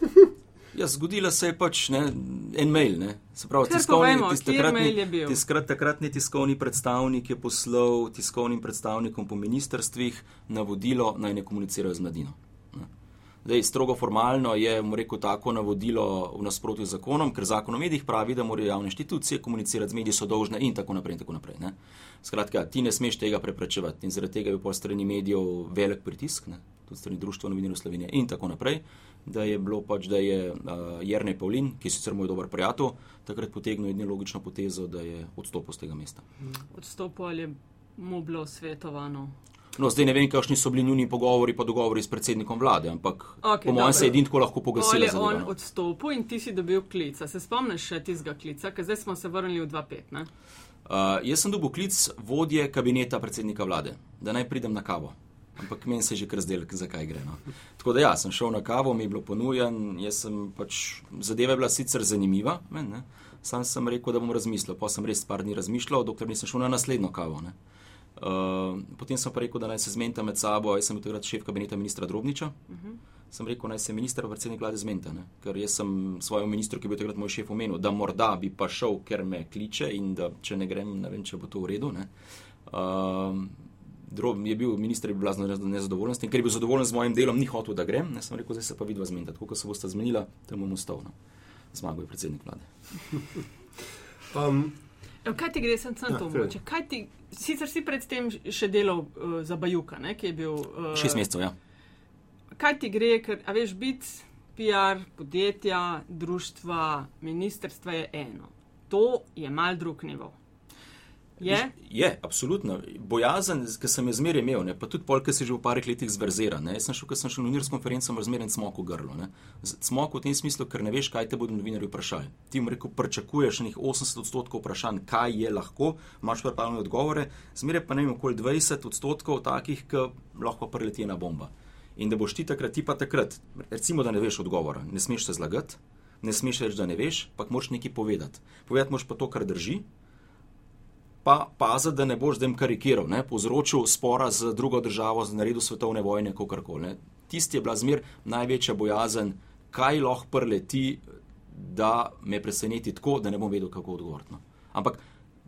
Ja, zgodila se je pač ne, en mail. Ne. Se pravi, Kar povejmo, mail je bil? tiskrat, takratni tiskovni predstavnik je poslal tiskovnim predstavnikom po ministrstvih navodilo, naj ne komunicirajo z mladino. Ne. Zdaj, strogo formalno je mu rekel tako navodilo v nasprotju z zakonom, ker zakon o medijih pravi, da morajo javne inštitucije komunicirati z mediji, so dolžne in tako naprej. In tako naprej. Skratka, ti ne smeš tega preprečevati in zaradi tega je po strani medijev velik pritisk, ne, tudi strani Društva novinarjev Slovenije in tako naprej, da je bilo pač, da je uh, Jrnej Pavlin, ki je sicer moj dober prijatelj, takrat potegnil edino logično potezo, da je odstopil z tega mesta. Odstopil ali je mu bilo svetovano. No, zdaj ne vem, kakšni so bili njuni pogovori, pa dogovori s predsednikom vlade, ampak Okej, po mojem se je edin tako lahko Pol pogasila. je on no. odstopil in ti si dobil klica. Se spomniš še tistega klica, ker zdaj smo se vrnili v 2.5. ne? Uh, jaz sem dobil klic vodje kabineta predsednika vlade, da naj pridem na kavo. Ampak meni se je že kar zdelo, zakaj gre. No. Tako da ja, sem šel na kavo, mi je bilo ponujen, jaz sem pač, zadeva je bila sicer zanimiva, men, ne. sam sem rekel, da bom razmislil, pa sem res par dni razmišljal, dokler nisem šel na naslednjo kavo. Ne. Uh, potem sem pa rekel, da naj se zmenta med sabo, jaz sem bil takrat šef kabineta ministra Drobniča. Uh -huh. Sem rekel, naj se minister in predsednik vlade zmenta, ne? ker jaz sem svojemu ministru, ki je bil takrat moj šef, omenil, da morda bi pa šel, ker me kliče in da če ne grem, ne vem, če bo to v redu. Ne? Uh, Drob je bil minister, je bil blazno nezadovoljen, s tem, ker je bil zadovoljen z mojim delom, ni hotel, da grem. Ne sem rekel, zdaj se pa vidva zmenta. Tako kot se boste zmenila, tam bom ostal. No. Zmagal je predsednik vlade. um, kaj ti gre, sem sam Ja, to mogoče? Kaj ti, sicer si predtem še delal uh, za Bajuka, ne, ki je bil. Uh, Šest mesecev, ja. Kaj ti gre, ker, a veš, biti PR, podjetja, društva, ministrstva je eno. To je mal drug nivo. Je? Je, absolutno. Bojazen, ki sem jo zmeraj imel, ne, pa tudi pol, ki se že v parih letih zverzera. Ne. Jaz sem šel, ko sem šel na novinarsko konferenco, razmeren smok v grlu. Ne. Smok v tem smislu, ker ne veš, kaj te bodo novinarji vprašali. Ti jim rekel, pričakuješ nekih 80 odstotkov vprašanj, kaj je lahko, imaš pripravljene odgovore, zmeraj pa ne vem, okoli 20 odstotkov takih, ki lahko preleti ena bomba. In da boš ti takrat, ti pa takrat, recimo, da ne veš odgovora, ne smeš se zlagati, ne smeš reči, da ne veš, pa moraš nekaj povedati. Povedati moraš pa to, kar drži, pa pazi, da ne boš zdaj karikiral, ne, povzročil spora z drugo državo, z naredil svetovne vojne, kako koli. Tisti je bila zmer največja bojazen, kaj lahko preleti, da me preseneti tako, da ne bom vedel, kako odgovoriti. No. Ampak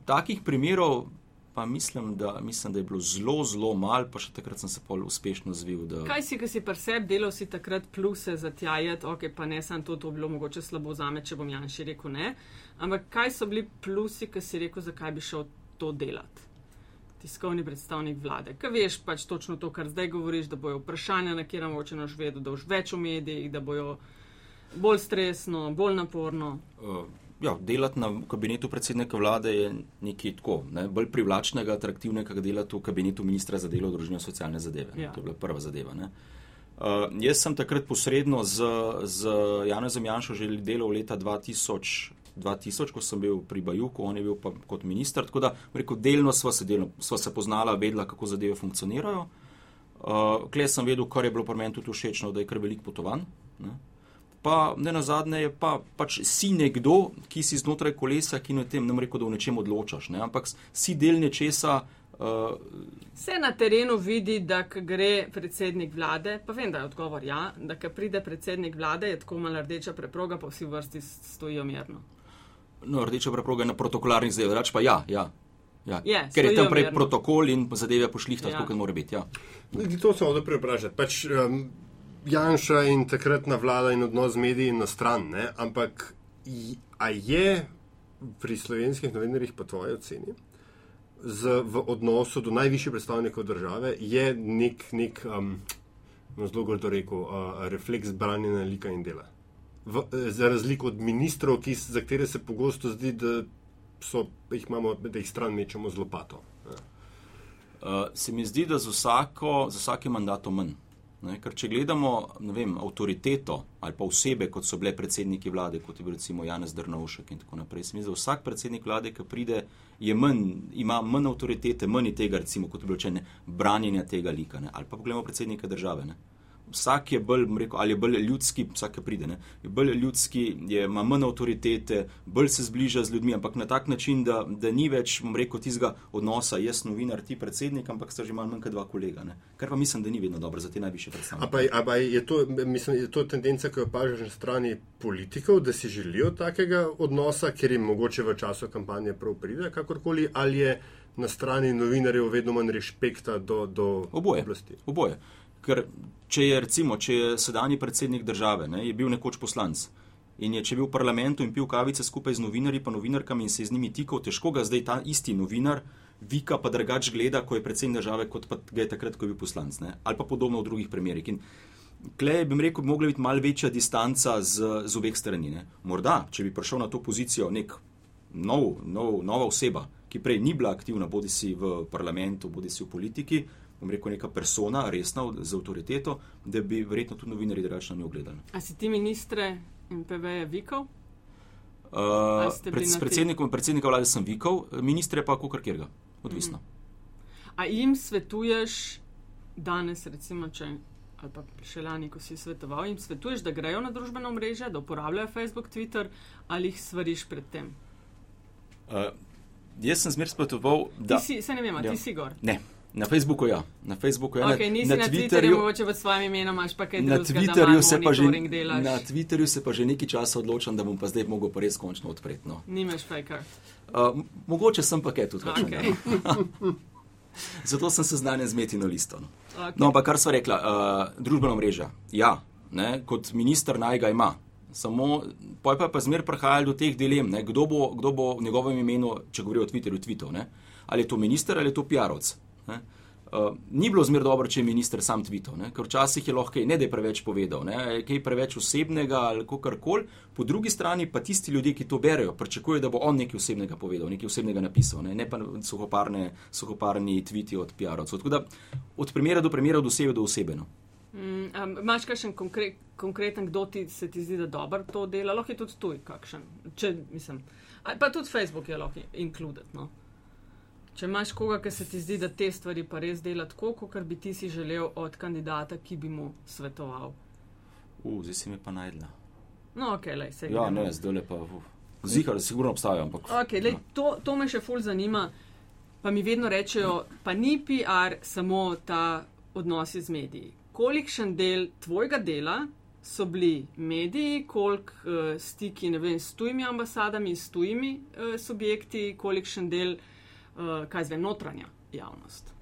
takih primerov. Pa mislim da, mislim, da je bilo zelo, zelo malo, pa še takrat sem se pol uspešno zvil. Da... Kaj si, ki si pri sebi delal, si takrat pluse za tjajet, ok, pa ne sem to, to bilo mogoče slabo za me, če bom Janši rekel ne. Ampak kaj so bili plusi, ki si rekel, zakaj bi šel to delati? Tiskovni predstavnik vlade, ki veš pač točno to, kar zdaj govoriš, da bojo vprašanja, na kjer mogoče noš vedel, da boš več v medijih, da bojo bolj stresno, bolj naporno. Uh, ja, delati na kabinetu predsednika vlade je nekaj tako, ne, bolj privlačnega, atraktivnega, kot delati v kabinetu ministra za delo, družino in socialne zadeve. Ja. To je bila prva zadeva. Ne. Uh, jaz sem takrat posredno z, z Janezom Janšo že delal leta 2000. 2000, ko sem bil pri Bajuku, on je bil pa kot minister, tako da rekel, delno sva se, delno, sva se poznala, vedela, kako zadeve funkcionirajo. Uh, Klej sem vedel, kar je bilo pri meni tudi všečno, da je kar veliko potovanj. Ne. Pa ne na zadnje je pa pač si nekdo, ki si znotraj kolesa, ki ne tem, ne rekel, da v nečem odločaš, ne, ampak si del nečesa. Uh, Se na terenu vidi, da gre predsednik vlade, pa vem, da je odgovor ja, da ko pride predsednik vlade, je tako malo rdeča preproga, pa vsi vrsti stojijo mirno. No, rdeča preproga je na protokolarnih zadevah, reč pa ja, ja. ja. Je, Ker je tam prej mirno. protokol in zadeve pošlihta, Ja. tako kot mora biti. Ja. To sem hotel preprašati. Pač, um, Janša in takratna vlada in odnos z mediji na stran, ne? ampak a je pri slovenskih novinarjih, po tvoji oceni, z, v odnosu do najvišjih predstavnikov države, je nek, nek um, no, zelo grdo rekel, uh, refleks branjenja lika in dela. V, eh, za razliko od ministrov, ki, za katere se pogosto zdi, da, so, jih imamo, da jih stran mečemo z lopato. ne. Uh, se mi zdi, da z, vsako, z vsakim mandatom manj. Ne? Ker če gledamo vem, avtoriteto ali pa osebe, kot so bile predsedniki vlade, kot je bil recimo Janez Drnovšek in tako naprej, se mi zdi, da vsak predsednik vlade, ki pride, manj, ima manj avtoritete, manj tega, recimo, kot je bilo rečeno, branjenja tega lika. Ne? Ali pa pogledamo predsednika države. Ne? Vsak je bolj, rekel, ali je bolj ljudski, vsak pride, ne? je bolj ljudski, je, ima manj avtoritete, bolj se zbliža z ljudmi, ampak na tak način, da, da ni več, bom rekel, tistega odnosa, jaz novinar, ti predsednik, ampak sta že manj kot dva kolega. Ne? Kar pa mislim, da ni vedno dobro za te najviše predstavnike. Ampak je, je to tendenca, ki jo opažaš na strani politikov, da si želijo takega odnosa, ker jim mogoče v času kampanje prav pride, kakorkoli, ali je na strani novinarjev vedno manj respekta do, do Oboje. oblasti. Oboje. Ker če je, recimo, če je sedajni predsednik države, ne, je bil nekoč poslanc in je če bil v parlamentu in pil kavice skupaj z novinarji, pa novinarkami in se je z njimi tikal, težko ga zdaj ta isti novinar vika pa drugač gleda, ko je predsednik države, kot pa ga je takrat, ko je bil poslanc. Ne, ali pa podobno v drugih primerih. In Klej bi rekel, bi mogla biti malce večja distanca z, z obeh strani. Ne. Morda, če bi prišel na to pozicijo nek nov, nov, nova oseba, ki prej ni bila aktivna, bodi si v parlamentu, bodi si v politiki, bom rekel, neka persona, resna z avtoriteto, da bi verjetno tudi novinari drugače na njo gledali. A si ti ministre in PV-je vikal? Uh, pred, s predsednikom, predsednika vlade sem vikal, ministre pa kako kjer ga, odvisno. Mm. A jim svetuješ danes, recimo, če, ali pa še lani, ko si svetoval, jim svetuješ, da grejo na družbeno mreže, da uporabljajo Facebook, Twitter ali jih svariš pred tem? Uh, jaz sem zmer svetoval, da. Ti si, se ne vem, ja. ti si gor. Ne. Na Facebooku ja. Na Facebooku ja. Okay, na, na Twitterju, mogoče pod svojim imenom, imaš pa kaj na Twitterju se pa že Na Twitterju se pa že nekaj časa odločam, da bom pa zdaj mogel pa res končno odpreti. No. Nimaš fejkar. Uh, mogoče sem pa kaj tudi. Okay. Zato sem seznanjen z metino listo. No, okay. no ampak kar so rekla, uh, družbena mreža. Ja, ne, kot minister naj ga ima. Samo, pa je pa zmer prihajalo do teh dilem, ne, kdo, bo, kdo bo v njegovem imenu, če govori o Twitterju, tvitev. Ali je to minister ali je to PR-ovc. Uh, ni bilo zmer dobro, če je minister sam tvitev, ker včasih je lahko ne da je preveč povedal, ne? kaj preveč osebnega ali kar koli. Po drugi strani pa tisti ljudje, ki to berajo, pričakujejo, da bo on nekaj osebnega povedal, nekaj osebnega napisal, ne, ne pa suhoparne, suhoparni tviti od PR-ovcev. Tako da od primera do primera, od osebe do osebe. No. Mm, um, Máš kakšen konkre, konkreten, kdo ti se ti zdi, da dobro to dela, lahko je tudi tuj, kakšen. Če, mislim, pa tudi Facebook je lahko inkluded. No? Če imaš koga, ki se ti zdi, da te stvari pa res dela tako, kot bi ti si želel od kandidata, ki bi mu svetoval. Uf, zdaj si mi pa najdla. No, ok, le se. Ja, ne, zdaj lepa. Zihar, sigurno obstajajo, ampak. Ok, lej, ja. to, to me še ful zanima. Pa mi vedno rečejo, pa ni PR samo ta odnosi z mediji. Kolikšen del tvojega dela so bili mediji, koliko uh, stiki vem, s tujimi ambasadami, s tujimi uh, subjekti, kolikšen del uh, kaj zdaj notranja javnost.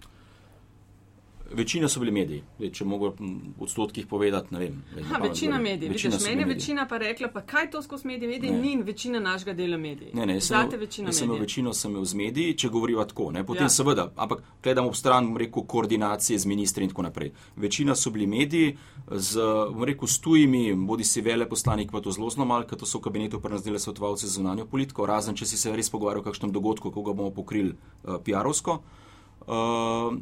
Večina so bili mediji, Zdaj, če mogo v odstotkih povedati. Vem, ha, večina medijev, vidiš, meni je večina pa rekla, pa kaj to skozi medije, mediji ni večina našega dela medijev. Ne, ne, večina. Jaz sem imel večino sem imel z mediji, če govorijo tako, ne, potem ja. seveda, ampak gledam ob stran, rekel, koordinacije z ministri in tako naprej. Večina so bili mediji, z, rekel, s tujimi, bodi si vele poslanik, pa to zelo malo, ker to so v kabinetu prenazdele svetovalce za zunanjo politiko, razen če si se res pogovarjal o kakšnem dogodku, ko ga bomo pokrili uh, PR-ovsko. Uh,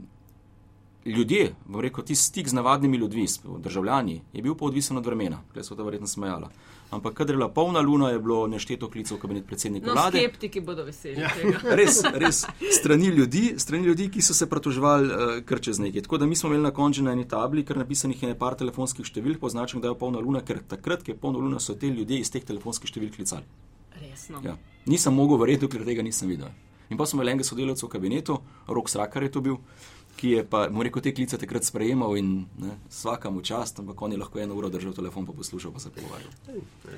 ljudje, bom rekel, ti stik z navadnimi ljudmi, državljani, je bil pa odvisen od vremena, kaj so ta verjetno smejala. Ampak, kadar je bila polna luna, je bilo nešteto klicev v kabinet predsednika no, vlade. Skeptiki bodo veseli. Ja. res, res. Strani ljudi, strani ljudi, ki so se pratoževali uh, kar čez nekaj. Tako da mi smo imeli na koncu na eni tabli, ker napisanih je nekaj telefonskih številk, poznačen, da je polna luna, ker takrat, ko je polna luna, so te ljudje iz teh telefonskih številk klicali. Resno. Ja. Nisem mogel verjeti, ker tega nisem videl. In pa smo imeli enega sodelavca v kabinetu, rok Srakar je to bil ki je pa, mu rekel, te klice takrat sprejemal in ne, vsaka mu čast, ampak on je lahko eno uro držal telefon, pa poslušal, pa se pogovarjal.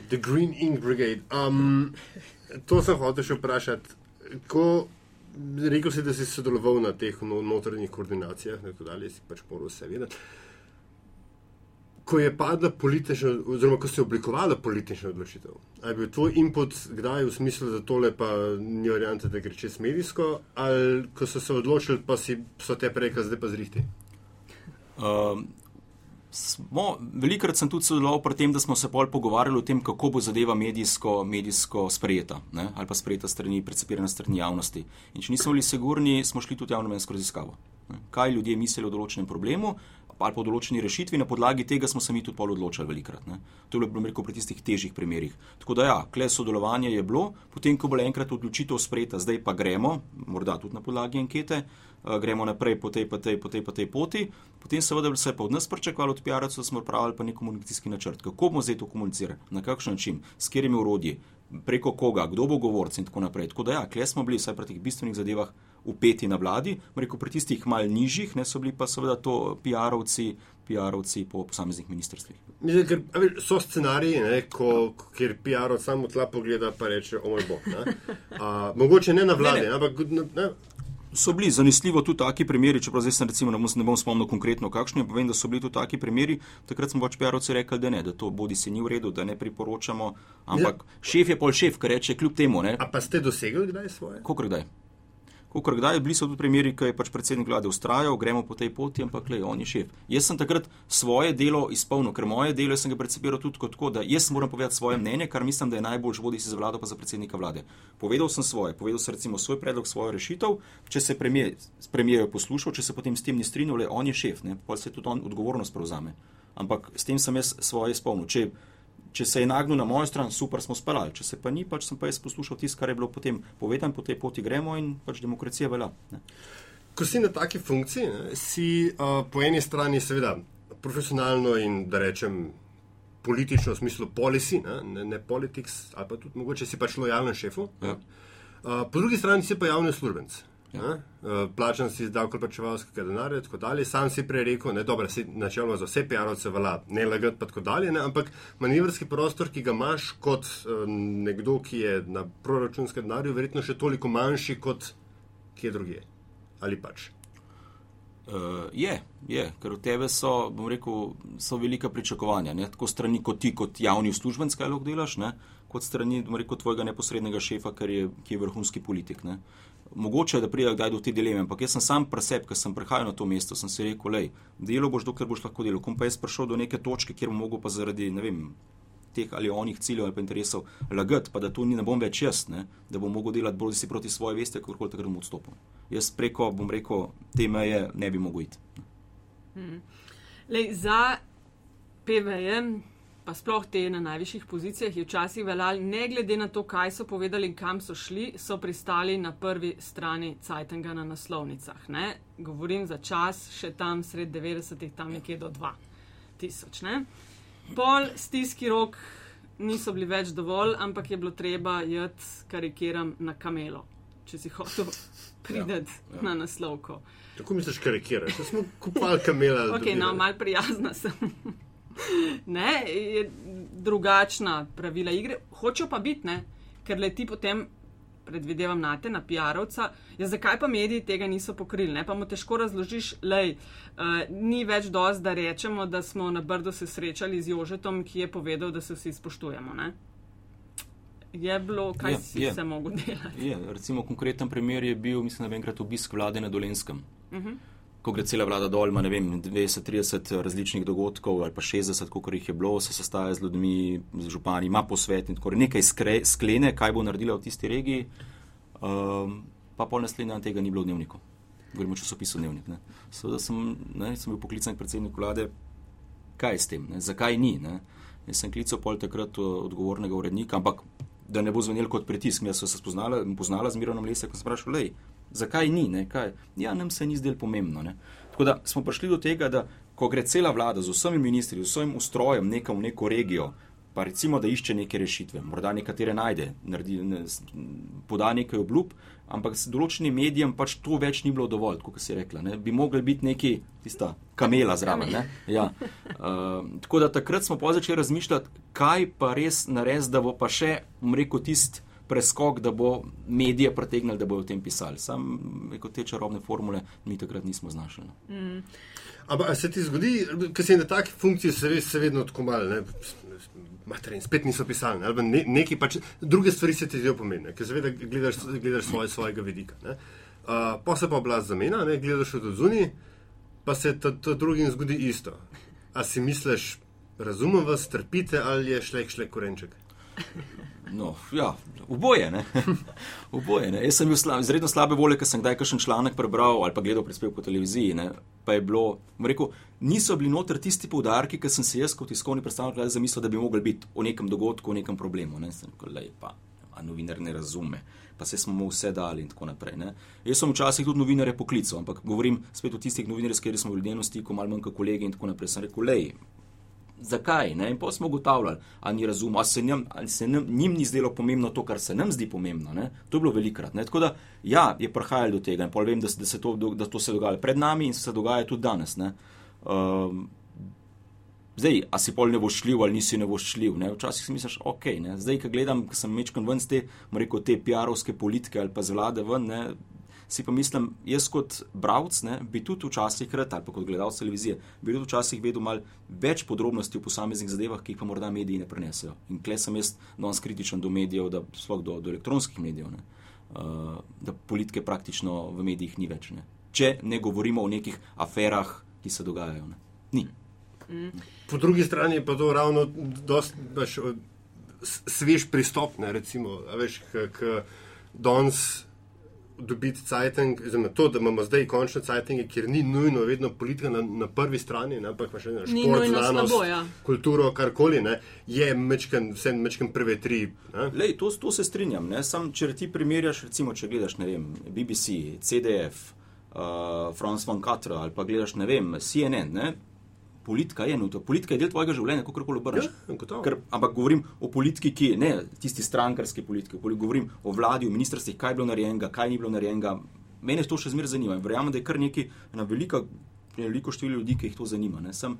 The Green Ink Brigade. Um, to sem hotel še vprašati. Ko rekel si, da si sodeloval na teh no, notranjih koordinacijah, tako dalje, si pač moral vse vedeti ko je padla politična, oziroma ko se je oblikovala politična odločitev? Ali je bil tvoj input kdaj v smislu, da tole pa ni varianta, da gre čez medijsko, ali ko so se odločili, pa si, so te preka, zdaj pa zrihti? Um. Smo, velikrat sem tudi sodeloval pri tem, da smo se bolj pogovarjali o tem, kako bo zadeva medijsko, medijsko sprejeta ne? ali pa sprejeta strani, predcepirana strani javnosti. In če nismo bili sigurni, smo šli tudi javno mnenjsko raziskavo. Ne? Kaj ljudje mislijo o določenem problemu, ali po določeni rešitvi, na podlagi tega smo se mi tudi pol odločali velikrat. Ne. To je bilo rekel, pri tistih težjih primerih. Tako da ja, kle sodelovanje je bilo, potem, ko bo enkrat odločitev sprejeta, zdaj pa gremo, morda tudi na podlagi ankete, uh, gremo naprej po tej, po tej, po tej, po tej poti, potem seveda se je pa od nas pričakovalo, od PR-ovcev smo upravili pa nek komunikacijski načrt. Kako bomo zdaj to komunicirali, na kakšen način, s katerimi urodji, preko koga, kdo bo govorci in tako naprej. Tako da ja, kle smo bili vsaj pri teh bistvenih zadevah upeti na vladi, rekel, pri tistih mal nižjih, ne so bili pa seveda to PR-ovci, PR-ovci po posameznih ministrstvih. Mislim, ker, veš, so scenariji, ne, ko, kjer PR-ov samo tla pogleda in reče: O moj bog. Ne. A, mogoče ne na vladi, Ne, ne. ampak ne, So bili zanesljivo tudi taki primeri, čeprav zdaj se recimo ne bom, ne bom spomnil konkretno, kakšni, pa vem, da so bili tudi taki primeri. Takrat smo pač PR-ovci rekli, da ne, da to bodi se ni v redu, da ne priporočamo. Ampak šef je pol šef, ker reče kljub temu, ne. a pa ste dosegli kdaj svoje? Kokor kdaj. Kokor kdaj, bili so tudi primeri, ko je pač predsednik vlade ustrajal, gremo po tej poti, ampak le, on je šef. Jaz sem takrat svoje delo izpolnil, ker moje delo sem ga percipiral tudi kot tako, da jaz moram povedati svoje mnenje, kar mislim, da je najbolj vodi si za vlado, pa za predsednika vlade. Povedal sem svoje, povedal sem recimo svoj predlog, svojo rešitev, če se premijer, premijer je poslušal, če se potem s tem ni strinjal, le on je šef, ne, pa se tudi on odgovornost prevzame. Ampak s tem sem jaz svoje izpolnil. Če, če se je nagnil na mojo stran, super smo spalali, če se pa ni, pač sem pa jaz poslušal tisto, kar je bilo potem povedano, po tej poti gremo in pač demokracija velja. Ne. Ko si na taki funkciji, ne, si uh, po eni strani seveda profesionalno in da rečem politično v smislu policy, ne, ne, ne politics, ali pa tudi mogoče si pač lojalen šefu. Ja. Uh, po drugi strani si pa javni uslužbenc. Ja. Uh, plačan si iz davkoplačevalskega denarja, tako dalje. Sam si prej rekel, da je načeloma za vse PR-ovce vala, ne lagati, pa tako dalje. Ne? Ampak manevrski prostor, ki ga imaš kot uh, nekdo, ki je na proračunskem denarju, verjetno še toliko manjši kot kje drugje. Ali pač. Uh, je, je, ker od tebe so, bom rekel, so velika pričakovanja. Ne? Tako strani kot ti, kot javni uslužbenc, kaj lahko delaš, ne? kot strani, bom rekel, tvojega neposrednega šefa, je, ki je vrhunski politik. Ne? Mogoče je, da pride kdaj do te dileme, ampak jaz sem sam preseb, ker sem prihajal na to mesto, sem si rekel, lej, delo boš, dokler boš lahko delal. Kom pa jaz prišel do neke točke, kjer bom mogel pa zaradi, ne vem, teh ali onih ciljev ali interesov lagati, pa da to ni ne bom več jaz, ne? da bom mogel delati bolj si proti svoje veste, kot koli takrat bom odstopil. Jaz preko, bom rekel, te meje ne bi mogel iti. Lej, za PVM, pa sploh te na najvišjih pozicijah, je včasih veljal, ne glede na to, kaj so povedali in kam so šli, so pristali na prvi strani Cajtanga na naslovnicah. Ne? Govorim za čas, še tam sred 90-ih, tam nekje do 2000. Ne? Pol stiski rok niso bili več dovolj, ampak je bilo treba jeti, karikiram, na kamelo, če si hotel priti ja, ja. na naslovko. Tako misliš, karikiraš? Jaz smo kupali kamela. Ok, no, mal prijazna sem. ne, je drugačna pravila igre, hočejo pa biti, ne, ker leti potem. Predvidevam na te, na PR-ovca, ja, zakaj pa mediji tega niso pokrili? Ne? Pa mu težko razložiš, da uh, ni več dosti, da rečemo, da smo na Brdu se srečali z Jožetom, ki je povedal, da se vsi spoštujemo. Ne? Je bilo, kaj Je, si je. se mogel delati? Je, recimo, konkreten primer je bil, mislim, da enkrat obisk vlade na Dolenskem. Ko gre cela vlada dol, ima ne vem, 20-30 različnih dogodkov ali pa 60, koliko jih je bilo, se sestaja z ljudmi, z župani, ima posvet in tako nekaj skre, sklene, kaj bo naredila v tisti regiji, um, pa pol naslednji dan tega ni bilo v dnevniku. Govorimo o časopisu Dnevnik. Ne. Seveda sem, ne, sem bil poklican k predsedniku vlade, kaj je s tem, ne, zakaj ni. Ne. Jaz sem klical pol takrat uh, odgovornega urednika, ampak da ne bo zvenel kot pritisk, jaz sem se spoznala, poznala z Mironom Lesem, ko sem vprašal, zakaj ni, ne, kaj. Ja, nam se ni zdelo pomembno. Ne. Tako da smo prišli do tega, da ko gre cela vlada z vsemi ministri, z vsem ustrojem nekam v neko regijo, pa recimo, da išče neke rešitve, morda nekatere najde, naredi, ne, poda nekaj obljub, ampak s določenim medijem pač to več ni bilo dovolj, kot si rekla. Ne. Bi mogli biti neki, tista kamela zraven. ne. Ja. Uh, tako da takrat smo pa začeli razmišljati, kaj pa res narediti, da bo pa še, bom rekel, tisti preskok, da bo medije pritegnili, da bodo o tem pisali. Sam, rekel, te čarobne formule mi takrat nismo znašli. No. Ampak a se ti zgodi, ker si na taki funkciji, se, ve- se vedno tako malo, ne, materin, spet niso pisali, ne, ali pa ne, neki pač, druge stvari se ti zdijo pomembne, ker seveda gledaš, gledaš svoje, svojega vidika. Ne. Uh, pa se pa oblast zamenja, ne, gledaš od zunaj, pa se to, to drugim zgodi isto. A si misliš, razumem vas, trpite ali je šlek šlek korenček? No, ja, oboje. Ne? oboje ne? Jaz sem bil slab, izredno slabe volje, ker sem kdaj kakšen članek prebral ali pa gledal prispevek po televiziji. Ne? Pa je bilo, rekel, niso bili noter tisti poudarki, ki sem si jaz kot tiskovni predstavnik zamislil, da bi mogli biti o nekem dogodku, o nekem problemu. Ne? Sem rekel, lej, pa, a novinar ne razume. Pa se smo mu vse dali in tako naprej. Ne? Jaz sem včasih tudi novinare poklical, ampak govorim spet o tistih novinarjih, s katerimi smo bili v stiku, malo manj kot kolegi in tako naprej. Sem rekel, lej, zakaj. Ne? In pa smo ugotavljali, ali ni razumel, ali se, njem, ali se njem, njim ni zdelo pomembno to, kar se nam zdi pomembno. Ne? To je bilo velikrat. Ne? Tako da ja, je prihajalo do tega in vem, da, da, se to, da to se dogaja pred nami in se dogaja tudi danes. Um, zdaj, a si pol ne boš šljiv ali nisi ne boš šljiv. Ne? Včasih si misliš, ok, ne? zdaj, ko gledam, ko sem mečkan ven z te, rekel, te PR-ovske politike ali pa z vlade ven. Ne? Si pa mislim, jaz kot bralec bi tudi včasih, krat, ali pa kot gledalec televizije, bi tudi včasih vedel malo več podrobnosti o posameznih zadevah, ki jih pa morda mediji ne prenesejo. In kle sem jaz danes kritičen do medijev, da sploh do, do elektronskih medijev, ne? Uh, da politike praktično v medijih ni več. Ne? Če ne govorimo o nekih aferah, ki se dogajajo. Ne? Ni. Mm. Po drugi strani pa to ravno baš, svež pristop, ne, recimo, veš, k, k danes dobiti cajteng, oziroma to, da imamo zdaj končne cajtenge, kjer ni nujno vedno politika na, na prvi strani, ne, ampak še ne šport, znanost, slabo, ja. kulturo, karkoli, ne, je mečken, vse mečken prve tri. Lej, to, to se strinjam, ne, sam, če ti primerjaš, recimo, če gledaš, ne vem, BBC, CDF, uh, France Van Catra ali pa gledaš, ne vem, CNN, ne, politika je enoto, politika je del tvojega življenja, kako koli obrneš. Ja, ampak govorim o politiki, ki ne tisti strankarski politiki, govorim o vladi, o ministrstvih, kaj je bilo narejenega, kaj ni bilo narejenega. Mene to še zmeraj zanima in verjamem, da je kar neki, ena velika, veliko število ljudi, ki jih to zanima. Sem,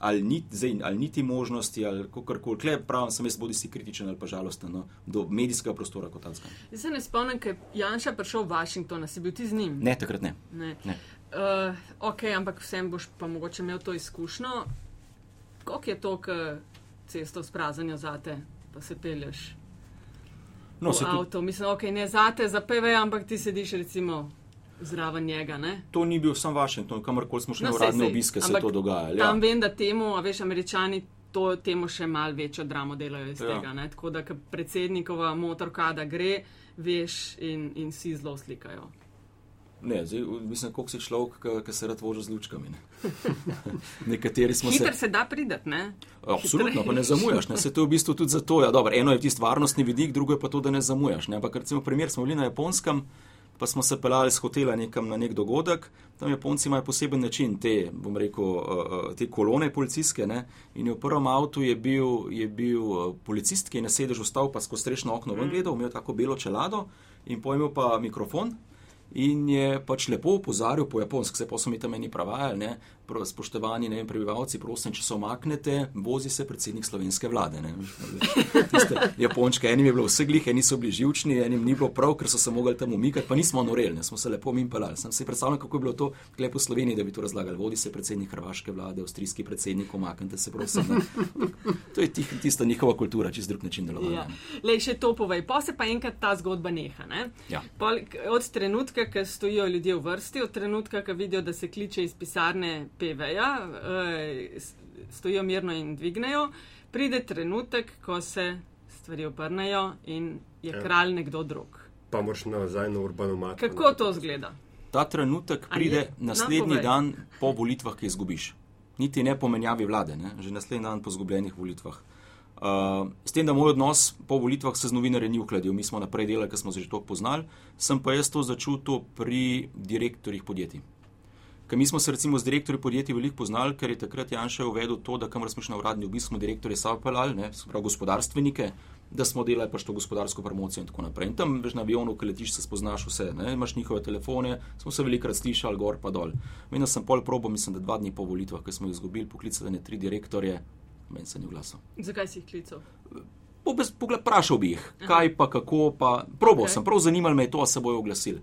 ali, ni, zdaj, ali ni ti možnosti, ali kako koli, klej pravim, sem jaz bodi si kritičen ali pa žalosten no, do medijskega prostora kot takega. Jaz se ne spomnim, ker je Janša prišel v Washington, si bil ti z njim? Ne, takrat ne. ne. ne. Uh, ok, ampak vsem boš pa mogoče imel to izkušnjo. Kako je to, ko cesto sprazanijo zate, pa se pelješ no, v avto? Tu... Mislim, ok, ne zate, za PV, ampak ti sediš recimo zraven njega. Ne? To ni bil sam Washington, kamorkoli smo šli na no, uradne obiske, se je to dogajalo. Ja. Tam vem, da temu, a veš, američani. To temu še malo večjo dramo delajo iz ja. tega. Ne? Tako da, ko predsednikova motorkada gre, veš, in, in si zelo slikajo. Ne, zdaj, mislim, kako si človek, ki se rad voži z lučkami. Ne. Nekateri smo Hiter se. se da prideti, ne? Absolutno, pa ne zamujaš. Ne. Se to je v bistvu tudi zato. Ja, dobro, eno je tisti varnostni vidik, drugo je pa to, da ne zamujaš. Ne. Ampak recimo primer smo bili na japonskem, pa smo se pelali z hotela nekam na nek dogodek. Tam Japonci imajo poseben način te, bom rekel, uh, uh, te kolone policijske. Ne. In v prvem avtu je bil, je bil uh, policist, ki je na sedežu stal pa skozi strešno okno ven gledal, imel tako belo čelado in pojmel pa mikrofon. In je pač lepo upozoril po japonski, se pa so mi tam meni pravajali, spoštovani vem, prebivalci, prosim, če se omaknete, vozi se predsednik slovenske vlade. Japončke, enim je bilo vse glih, eni so bili živčni, enim ni bilo prav, ker so se mogli tam umikati, pa nismo norelni, smo se lepo mimpali. Sem si predstavljal, kako je bilo to lepo v Sloveniji, da bi to razlagali. Vodi se predsednik hrvaške vlade, avstrijski predsednik, omaknite se, prosim. Ne. To je tih, tista njihova kultura, čez drug način delovanja. Ja. Lej, še to povej, pa se pa enkrat ta zgodba neha. Ne? Ja. Pol, od trenutka, ko stojijo ljudje v vrsti, od trenutka, ko vidijo, da se kliče iz pisarne PV-ja, eh, stojijo mirno in dvignejo, pride trenutek, ko se stvari obrnejo in je ja. kralj nekdo drug. Pa moraš nazaj na urbano mat. Kako to zgleda? Ta trenutek pride naslednji dan po volitvah, ki izgubiš. Niti ne pomenjavi vlade, ne? že naslednji dan po izgubljenih volitvah. Uh, s tem, da moj odnos po volitvah se z novinarji ni ukladil, mi smo naprej delali, ker smo se že to poznali, sem pa jaz to začutil pri direktorjih podjetij. Ker mi smo se recimo z direktorji podjetij veliko poznali, ker je takrat Janša uvedel to, da kamor smo šli na uradni obisk, smo direktorje savpelali, ne, prav gospodarstvenike, da smo delali pač to gospodarsko promocijo in tako naprej. In tam veš na avionu, ki letiš, se spoznaš vse, ne, imaš njihove telefone, smo se velikrat slišali gor pa dol. Meni sem pol probo, mislim, da dva dni po volitvah, ki smo jih izgubili, poklicali ne tri direktorje, meni se ni oglasil. Zakaj si jih klical? Pogled, vprašal bi jih, kaj pa kako, pa probo okay. sem, prav zanimalo me je to, a se bojo oglasili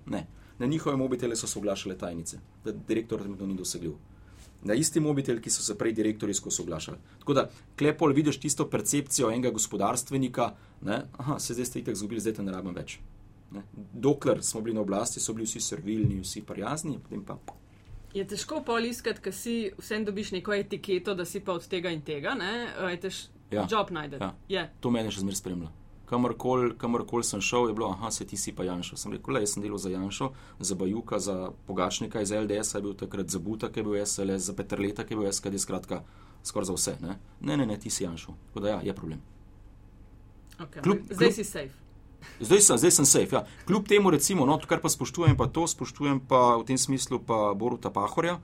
na njihove mobitele so se oglašale tajnice, da direktor trenutno ni dosegljiv. Na isti mobitel, ki so se prej direktori skozi oglašali. Tako da, klepol, vidiš tisto percepcijo enega gospodarstvenika, da se zdaj ste itak zgubili, zdaj te ne rabim več. Ne? Dokler smo bili na oblasti, so bili vsi servilni, vsi prijazni, potem pa. Je težko pol iskati, ker si vsem dobiš neko etiketo, da si pa od tega in tega. Tež, Ja. job najdete. Ja. Je. To mene še zmeraj spremlja. Kamorkoli kamorkol sem šel, je bilo, aha, se ti si pa Janšo. Sem rekel, le, jaz sem delal za Janšo, za Bajuka, za Pogačnika iz LDS, je bil takrat za Buta, ki je bil SLS, za Petrleta, ki je bil SKD, skratka, skoraj za vse. Ne, ne, ne, ne ti si Janšo. Tako da ja, je problem. Okay. Kljub- Zdaj kljub- si safe. Zdaj sem, zdaj sem safe. Ja. Kljub temu, recimo, no, kar pa spoštujem, pa to spoštujem pa v tem smislu pa Boruta Pahorja,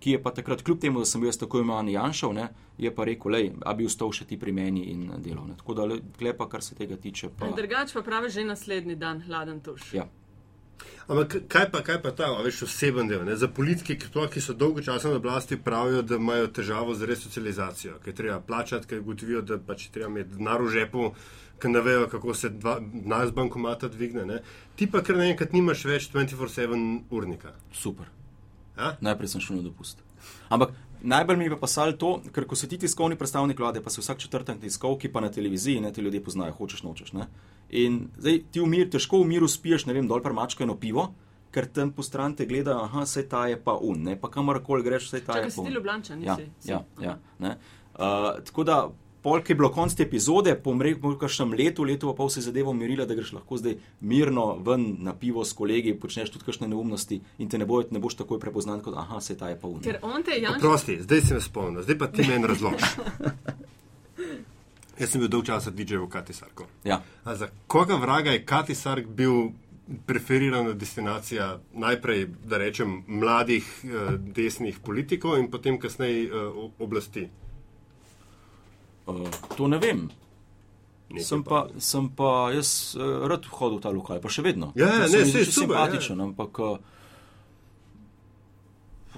ki je pa takrat, kljub temu, da sem bil jaz tako imenovan Janšov, ne, je pa rekel, lej, a bi ostal še ti pri meni in delal. Ne. Tako da, le- klepa, kar se tega tiče. Pa, Drugač pa pravi že naslednji dan, hladen tuš. ja. Ampak kaj pa, kaj pa ta, a veš, oseben del? Ne? Za politike, ki, sploh, ki so dolgo časa na oblasti, pravijo, da imajo težavo z resocializacijo, ker je treba plačati, ker gotovijo, da pač je treba imeti denar v žepu, ker ne vejo, kako se dva, denar z bankomata dvigne. Ne? Ti pa kar naenkrat nimaš več 24-7 urnika. Super. Ja? Najprej sem šel na dopust. Ampak najbolj mi je pa pasalo to, ker ko si ti tiskovni predstavnik vlade, pa si vsak četrtek tiskovki, pa na televiziji, ne ti ljudje poznajo, hočeš nočeš. Ne? In zdaj ti v miru, težko v miru spiješ, ne vem, dol pa mačka eno pivo, ker tam po stran te gleda, aha, se ta je pa un, ne pa kamorkoli greš, se ta Čakaj, je si pa ti un. Ljubljančan, Ja? Si? ja, ja, ne. uh, tako da. Polk je bilo konc te epizode, po kakšnem letu, letu pa pol se je zadeva umirila, da greš lahko zdaj mirno ven na pivo s kolegi, počneš tudi kakšne neumnosti in te ne, boj, ne boš takoj prepoznan kot, aha, se ta je pa un. Ker on te je Janš. Prosti, zdaj si me spomnil, zdaj pa ti meni razloži. Jaz sem bil dolg časa DJ v Katisarku. Ja. A za koga vraga je Katisark bil preferirana destinacija najprej, da rečem, mladih eh, desnih politikov in potem kasneje eh, oblasti? Uh, to ne vem. Nekaj Sem pa, sem pa jaz uh, rad hodil v ta lokal, pa še vedno. Ja, ja, se ne, saj zdi super, simpatičen, ampak uh,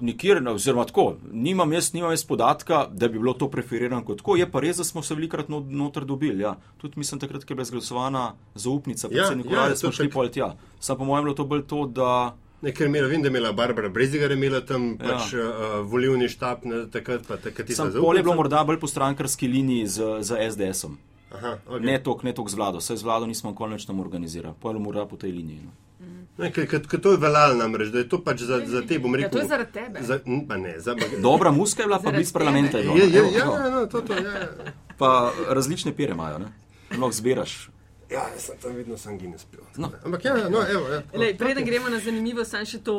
nikjer, oziroma tako, nimam jaz, nimam jaz podatka, da bi bilo to preferirano kot tako. Je pa res, da smo se velikrat not, noter dobili. Ja. Tudi mislim, takrat, ko je bila izglasovana zaupnica Ja, predsedniku ja, vlade, smo to šli tak- pol tja. Sam po mojem bilo to bolj to, da. Ne, ker imela, vem, da je imela Barbara Brezigar, imela tam Ja. pač uh, volivni štab, ne, takrat pa takrat ti Sam pol je bilo morda bolj po strankarski liniji z, z SDS-om. Aha, okay. Ne toliko ne tok z vlado, saj z vlado nismo tam organizirali, pol je morda po tej liniji. No. Ne, ker, ker, ker to je veljalo namreč, da je to pač za, za te, bom Ja, rekel. to je zaradi tebe. Za, pa ne, za, Dobra muska je bila, pa blizu parlamenta je. Je, je, Evo, ja, evo. ja, no, to, to, ja, ja. Pa različne pire imajo, ne? Lahko zbiraš. Ja, jaz sem tam vedno sam Guinness pil. No. Ampak ja, no, evo. Ja, tako. Lej, preden gremo na zanimivo, sem še to.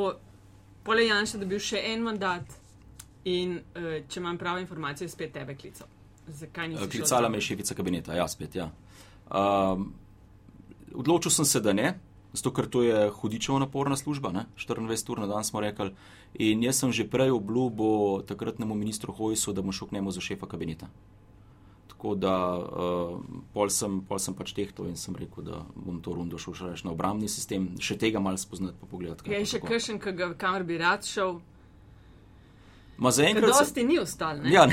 Pole Janša dobil še en mandat in uh, če imam prave informacije, je spet tebe klical. Zakaj nisi šel Klicala me je šefica kabineta, ja, spet, ja. Um, odločil sem se, da ne, zato ker to je hudičevo naporna služba, ne? 24 ur na dan smo rekli. In jaz sem že prej obljubil takratnemu ministru Hojsu, da bom šel k njemu za šefa kabineta. Tako da uh, pol, sem, pol sem pač tehto in sem rekel, da bom to rundo šel še na obrambni sistem, še tega malo spoznati, pa pogledati. Je pa še ga kamor bi rad šel. Ma zaenkrat dosti ni ostal, ne? Ja,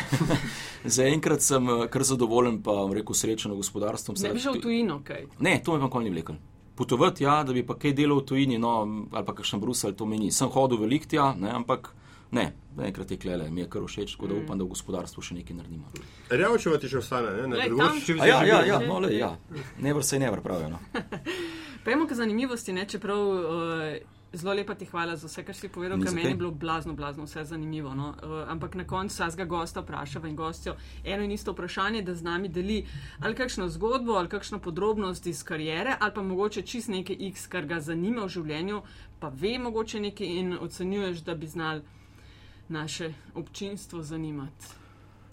zaenkrat sem eh, kar zadovoljen, pa rekel srečen v gospodarstvu. Ne bi šel v tujino, kaj. Ne, to me pa nikoli ni vlekel. Potovati, ja, da bi pa kaj delal v tujini, no, ali pa kakšen Bruselj, to meni. Sem hodil velik tja, ne, ampak ne, enkrat je klele, mi je kar všeč, tako da Mm. upam, da v gospodarstvu še nekaj naredimo. Rjavčeva ti še ostane, ne? Tam- drugo, A ja, ja, ja, že- no, le, ja. Never say never, pravijo. No. Pejmo k zanimivosti, ne? čeprav uh, zelo lepa ti hvala za vse, kar si povedal, ker meni je bilo blazno, blazno vse zanimivo. No? Uh, ampak na koncu vsakega gosta vprašava in gostjo eno in isto vprašanje, da z nami deli ali kakšno zgodbo, ali kakšno podrobnost iz karijere, ali pa mogoče čist nekaj X, kar ga zanima v življenju, pa ve mogoče nekaj in ocenjuješ, da bi znal naše občinstvo zanimati.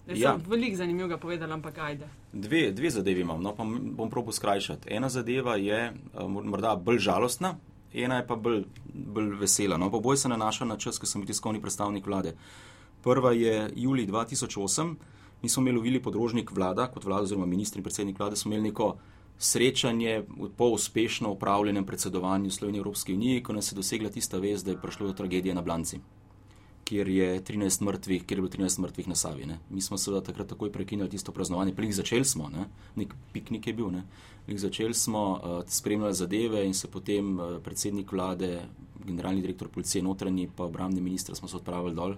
Jaz Ja. sem veliko zanimivega povedala, ampak ajde. Dve, dve zadevi imam, no, pa bom probo skrajšati. Ena zadeva je eh, mor- morda bolj žalostna, ena je pa bolj, bolj vesela. No, pa boj se nanaša na čas, ko sem bil tiskovni predstavnik vlade. Prva je julij 2008, mi smo imeli v Vili podrožnik vlada, kot vlada oziroma ministr in predsednik vlade, smo imeli neko srečanje po uspešno upravljenem predsedovanju Slovenije Evropske unije, ko nas je dosegla tista vez, da je prišlo do tragedije na Blanci kjer je 13 mrtvih, kjer je bilo 13 mrtvih na Savi. Ne. Mi smo seveda takrat takoj prekinili tisto praznovanje, plik začeli smo, ne. nek piknik je bil, ne. Plik začeli smo, uh, spremljali zadeve in se potem uh, predsednik vlade, generalni direktor policije, notranji pa obramni minister smo se odpravili dol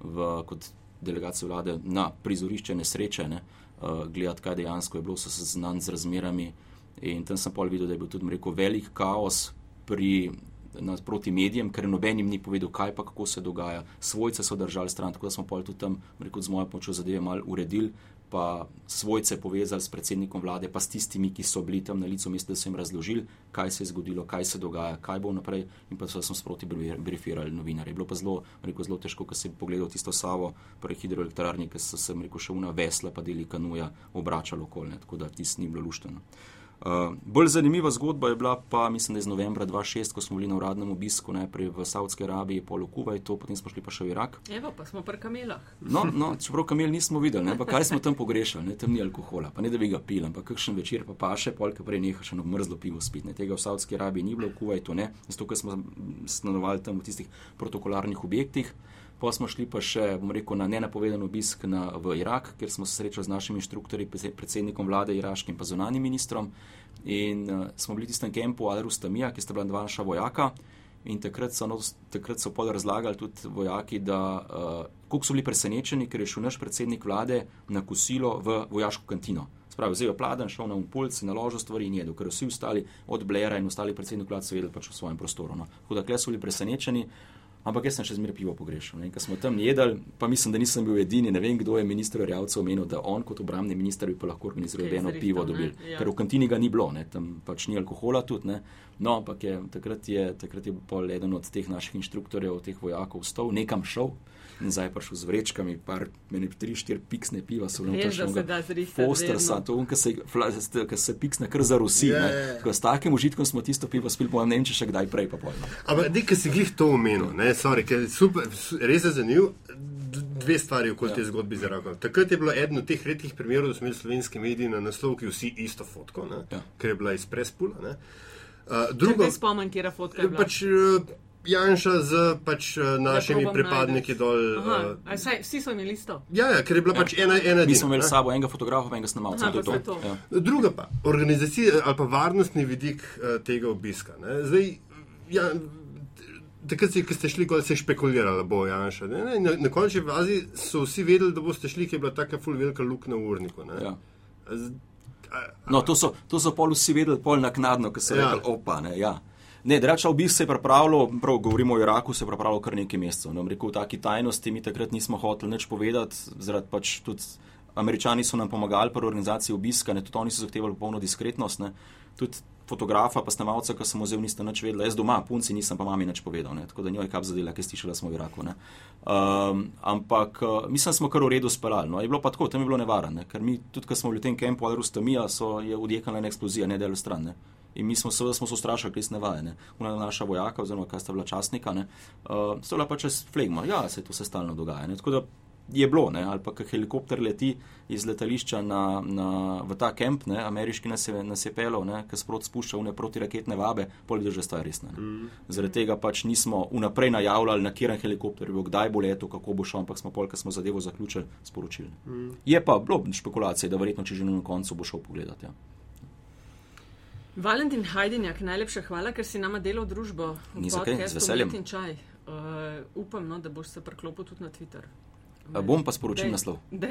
v, kot delegacija vlade na prizorišče nesreče, ne, uh, gledati, kaj dejansko je bilo, so se znani z razmerami in tam sem pol videl, da je bil tudi rekel, velik kaos pri proti medijem, ker noben jim ni povedal, kaj pa kako se dogaja. Svojce so držali stran, tako da smo pa tudi tam, rekel, z mojo pomočjo zadeve malo uredili. Pa svojce povezali s predsednikom vlade, pa s tistimi, ki so bili tam na licu mesta, da so jim razložili, kaj se je zgodilo, kaj se dogaja, kaj bo naprej. In pa so sproti briefirali novinarje. Bilo pa zelo, rekel, zelo težko, ko si pogledal tisto savo, prej hidroelektrarni, ki so se, rekel, še una vesla, pa deli kanuja, obračalo okolje, tako da tisti ni bilo lušteno. Uh, bolj zanimiva zgodba je bila pa, mislim, da iz novembra 2006, ko smo bili na uradnem obisku najprej v Saudski Arabiji, pol v Kuwaitu, potem smo šli pa še v Irak. Evo, pa smo pri kamelah. No, no čeprav kamel nismo videli, ne, pa kaj smo tam pogrešali, ne, tam ni alkohola, pa ne da bi ga pil, ampak kakšen večer pa pa še, polk prej neha še eno mrzlo pivo spit. Ne. Tega v Saudski Arabiji ni bilo, v Kuwaitu ne, zato ker smo stanovali tam v tistih protokolarnih objektih. Pa smo šli pa še, bom rekel, na nenapovedan obisk na, v Irak, kjer smo se srečali z našimi inštruktorji, predsednikom vlade iraškim pa zunanim ministrom. In uh, smo bili v tistem kampu Al-Rustamija, ki sta bila dva naša vojaka. In takrat so, no, takrat so pol razlagali tudi vojaki, da uh, koliko so bili presenečeni, ker je šel naš predsednik vlade na kosilo v vojaško kantino. Spravi, vzel je pladen, šel na impuls, naložil stvari in jedel, ker vsi ostali od Blera in ostali predsednik vlade so vedeli pač v svojem prostoru. No. Tako da, kle so bili presenečeni. Ampak jaz sem še zmeraj pivo pogrešal. Ker smo tam jedli, pa mislim, da nisem bil edini. Ne vem, kdo je minister Rjavcev omenil, da on kot obramni minister bi pa lahko organiziral eno pivo dobil. Ja. Ker v kantini ga ni bilo, ne? tam pač ni alkohola tudi. Ne? No, ampak je, takrat je, takrat je pol eden od teh naših inštruktorjev, teh vojakov, stal nekam šel in zdaj prišel z vrečkami, par, meni tri, štiri piksne piva, so bile še foster, to, ki se piksne kar za Rusi. Yeah. S takim užitkom smo tisto pivo spili, ne vem, če še kdaj prej pa pojmo. Ampak, nekaj si glih to omenil, ne, sorry, ker je super, res je zanimiv. Dve stvari okoli ja. te zgodbe z Irakom. Takrat je bilo eden od teh redkih primerov, da smo imeli slovenski mediji na naslov, ki vsi isto fotko, ja. ker je bila iz prespula. Uh, drugo, spomnim, kje je fotka. Pač, uh, Janša z pač, uh, našimi pripadniki najdeš. dol. Uh, saj, vsi so imeli isto. Ja, ja, ker je bila ja. pač ena ena. Mi smo imeli s sabo enega fotografa, enega snemalca. To to. Ja. Druga pa, organizacija ali pa varnostni vidik uh, tega obiska. Zdaj, ja, takrat, ki ste šli, ko se je špekuliralo, bo Janša. Ne, ne, na na končni fazi so vsi vedeli, da boste šli, ker je bila taka ful velika luknja v urniku. Ja. No, to so, to so pol vsi vedeli, pol naknadno, ko so ja. rekli, opa, ne, ja. Ne, drača obisk se pripravljal, prav govorimo o Iraku, se pripravljal kar nekaj mesecev. No, rekel, v taki tajnosti mi takrat nismo hoteli nič povedati, zaradi pač tudi američani so nam pomagali pri organizaciji obiska, ne, tudi oni so zahtevali popolno diskretnost. Ne. Tudi fotografa, pa snemalca, ki sem vzel, niste nič vedeli, jaz doma, punci nisem pa mami nič povedal, ne. tako da njo je kap zadela, ker stišala smo v Iraku. Um, ampak uh, mislim, smo kar v redu spelali. No. Je bilo pa tako, tam je bilo nevarno, ker mi tudi, ko smo bili v tem kampu Al-Rustamija, so je odjekala ena eksplozija, ne del stran. Ne. In mi smo, seveda, smo se ustrašili, ker smo vajeni. Una naša vojaka, oziroma kaj sta bila časnika, uh, so bila pač čez flegma. Ja, se to se stalno dogaja. Ne? Tako da je bilo, ne? ali pa kak helikopter leti iz letališča na, na, v ta kemp, ne? ameriški nas je, nas je pelil, ker sprot spušča v ne protiraketne vabe, pol je že stvar resna. Mm. Zaradi tega pač nismo vnaprej najavljali, na kjer helikopter bo, kdaj bo leto, kako bo šel, ampak smo pol, ker smo zadevo zaključili, sporočili. Mm. Je pa bilo špekulacije, da verjetno, če že na koncu bo šel pogledati. Ja. Valentin Hajdinjak, najlepša hvala, ker si nama delal družbo. Ni za kaj, z veseljem. Uh, upam, no, da boš se priklopil tudi na Twitter. Uh, bom pa sporočil naslov. uh,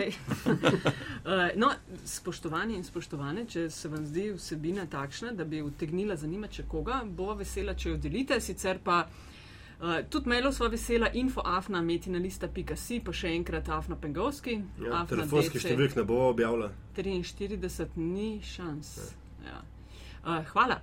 no, spoštovani in spoštovane, če se vam zdi vsebina takšna, da bi utegnila zanimati koga, bova vesela, če jo delite. Sicer pa uh, tudi mailov sva vesela, infoafna, metinalista.si, pa še enkrat afna pengovski. Ja, telefonski številk ne bo objavila. 43 ni šans. Ja. Uh, hvala.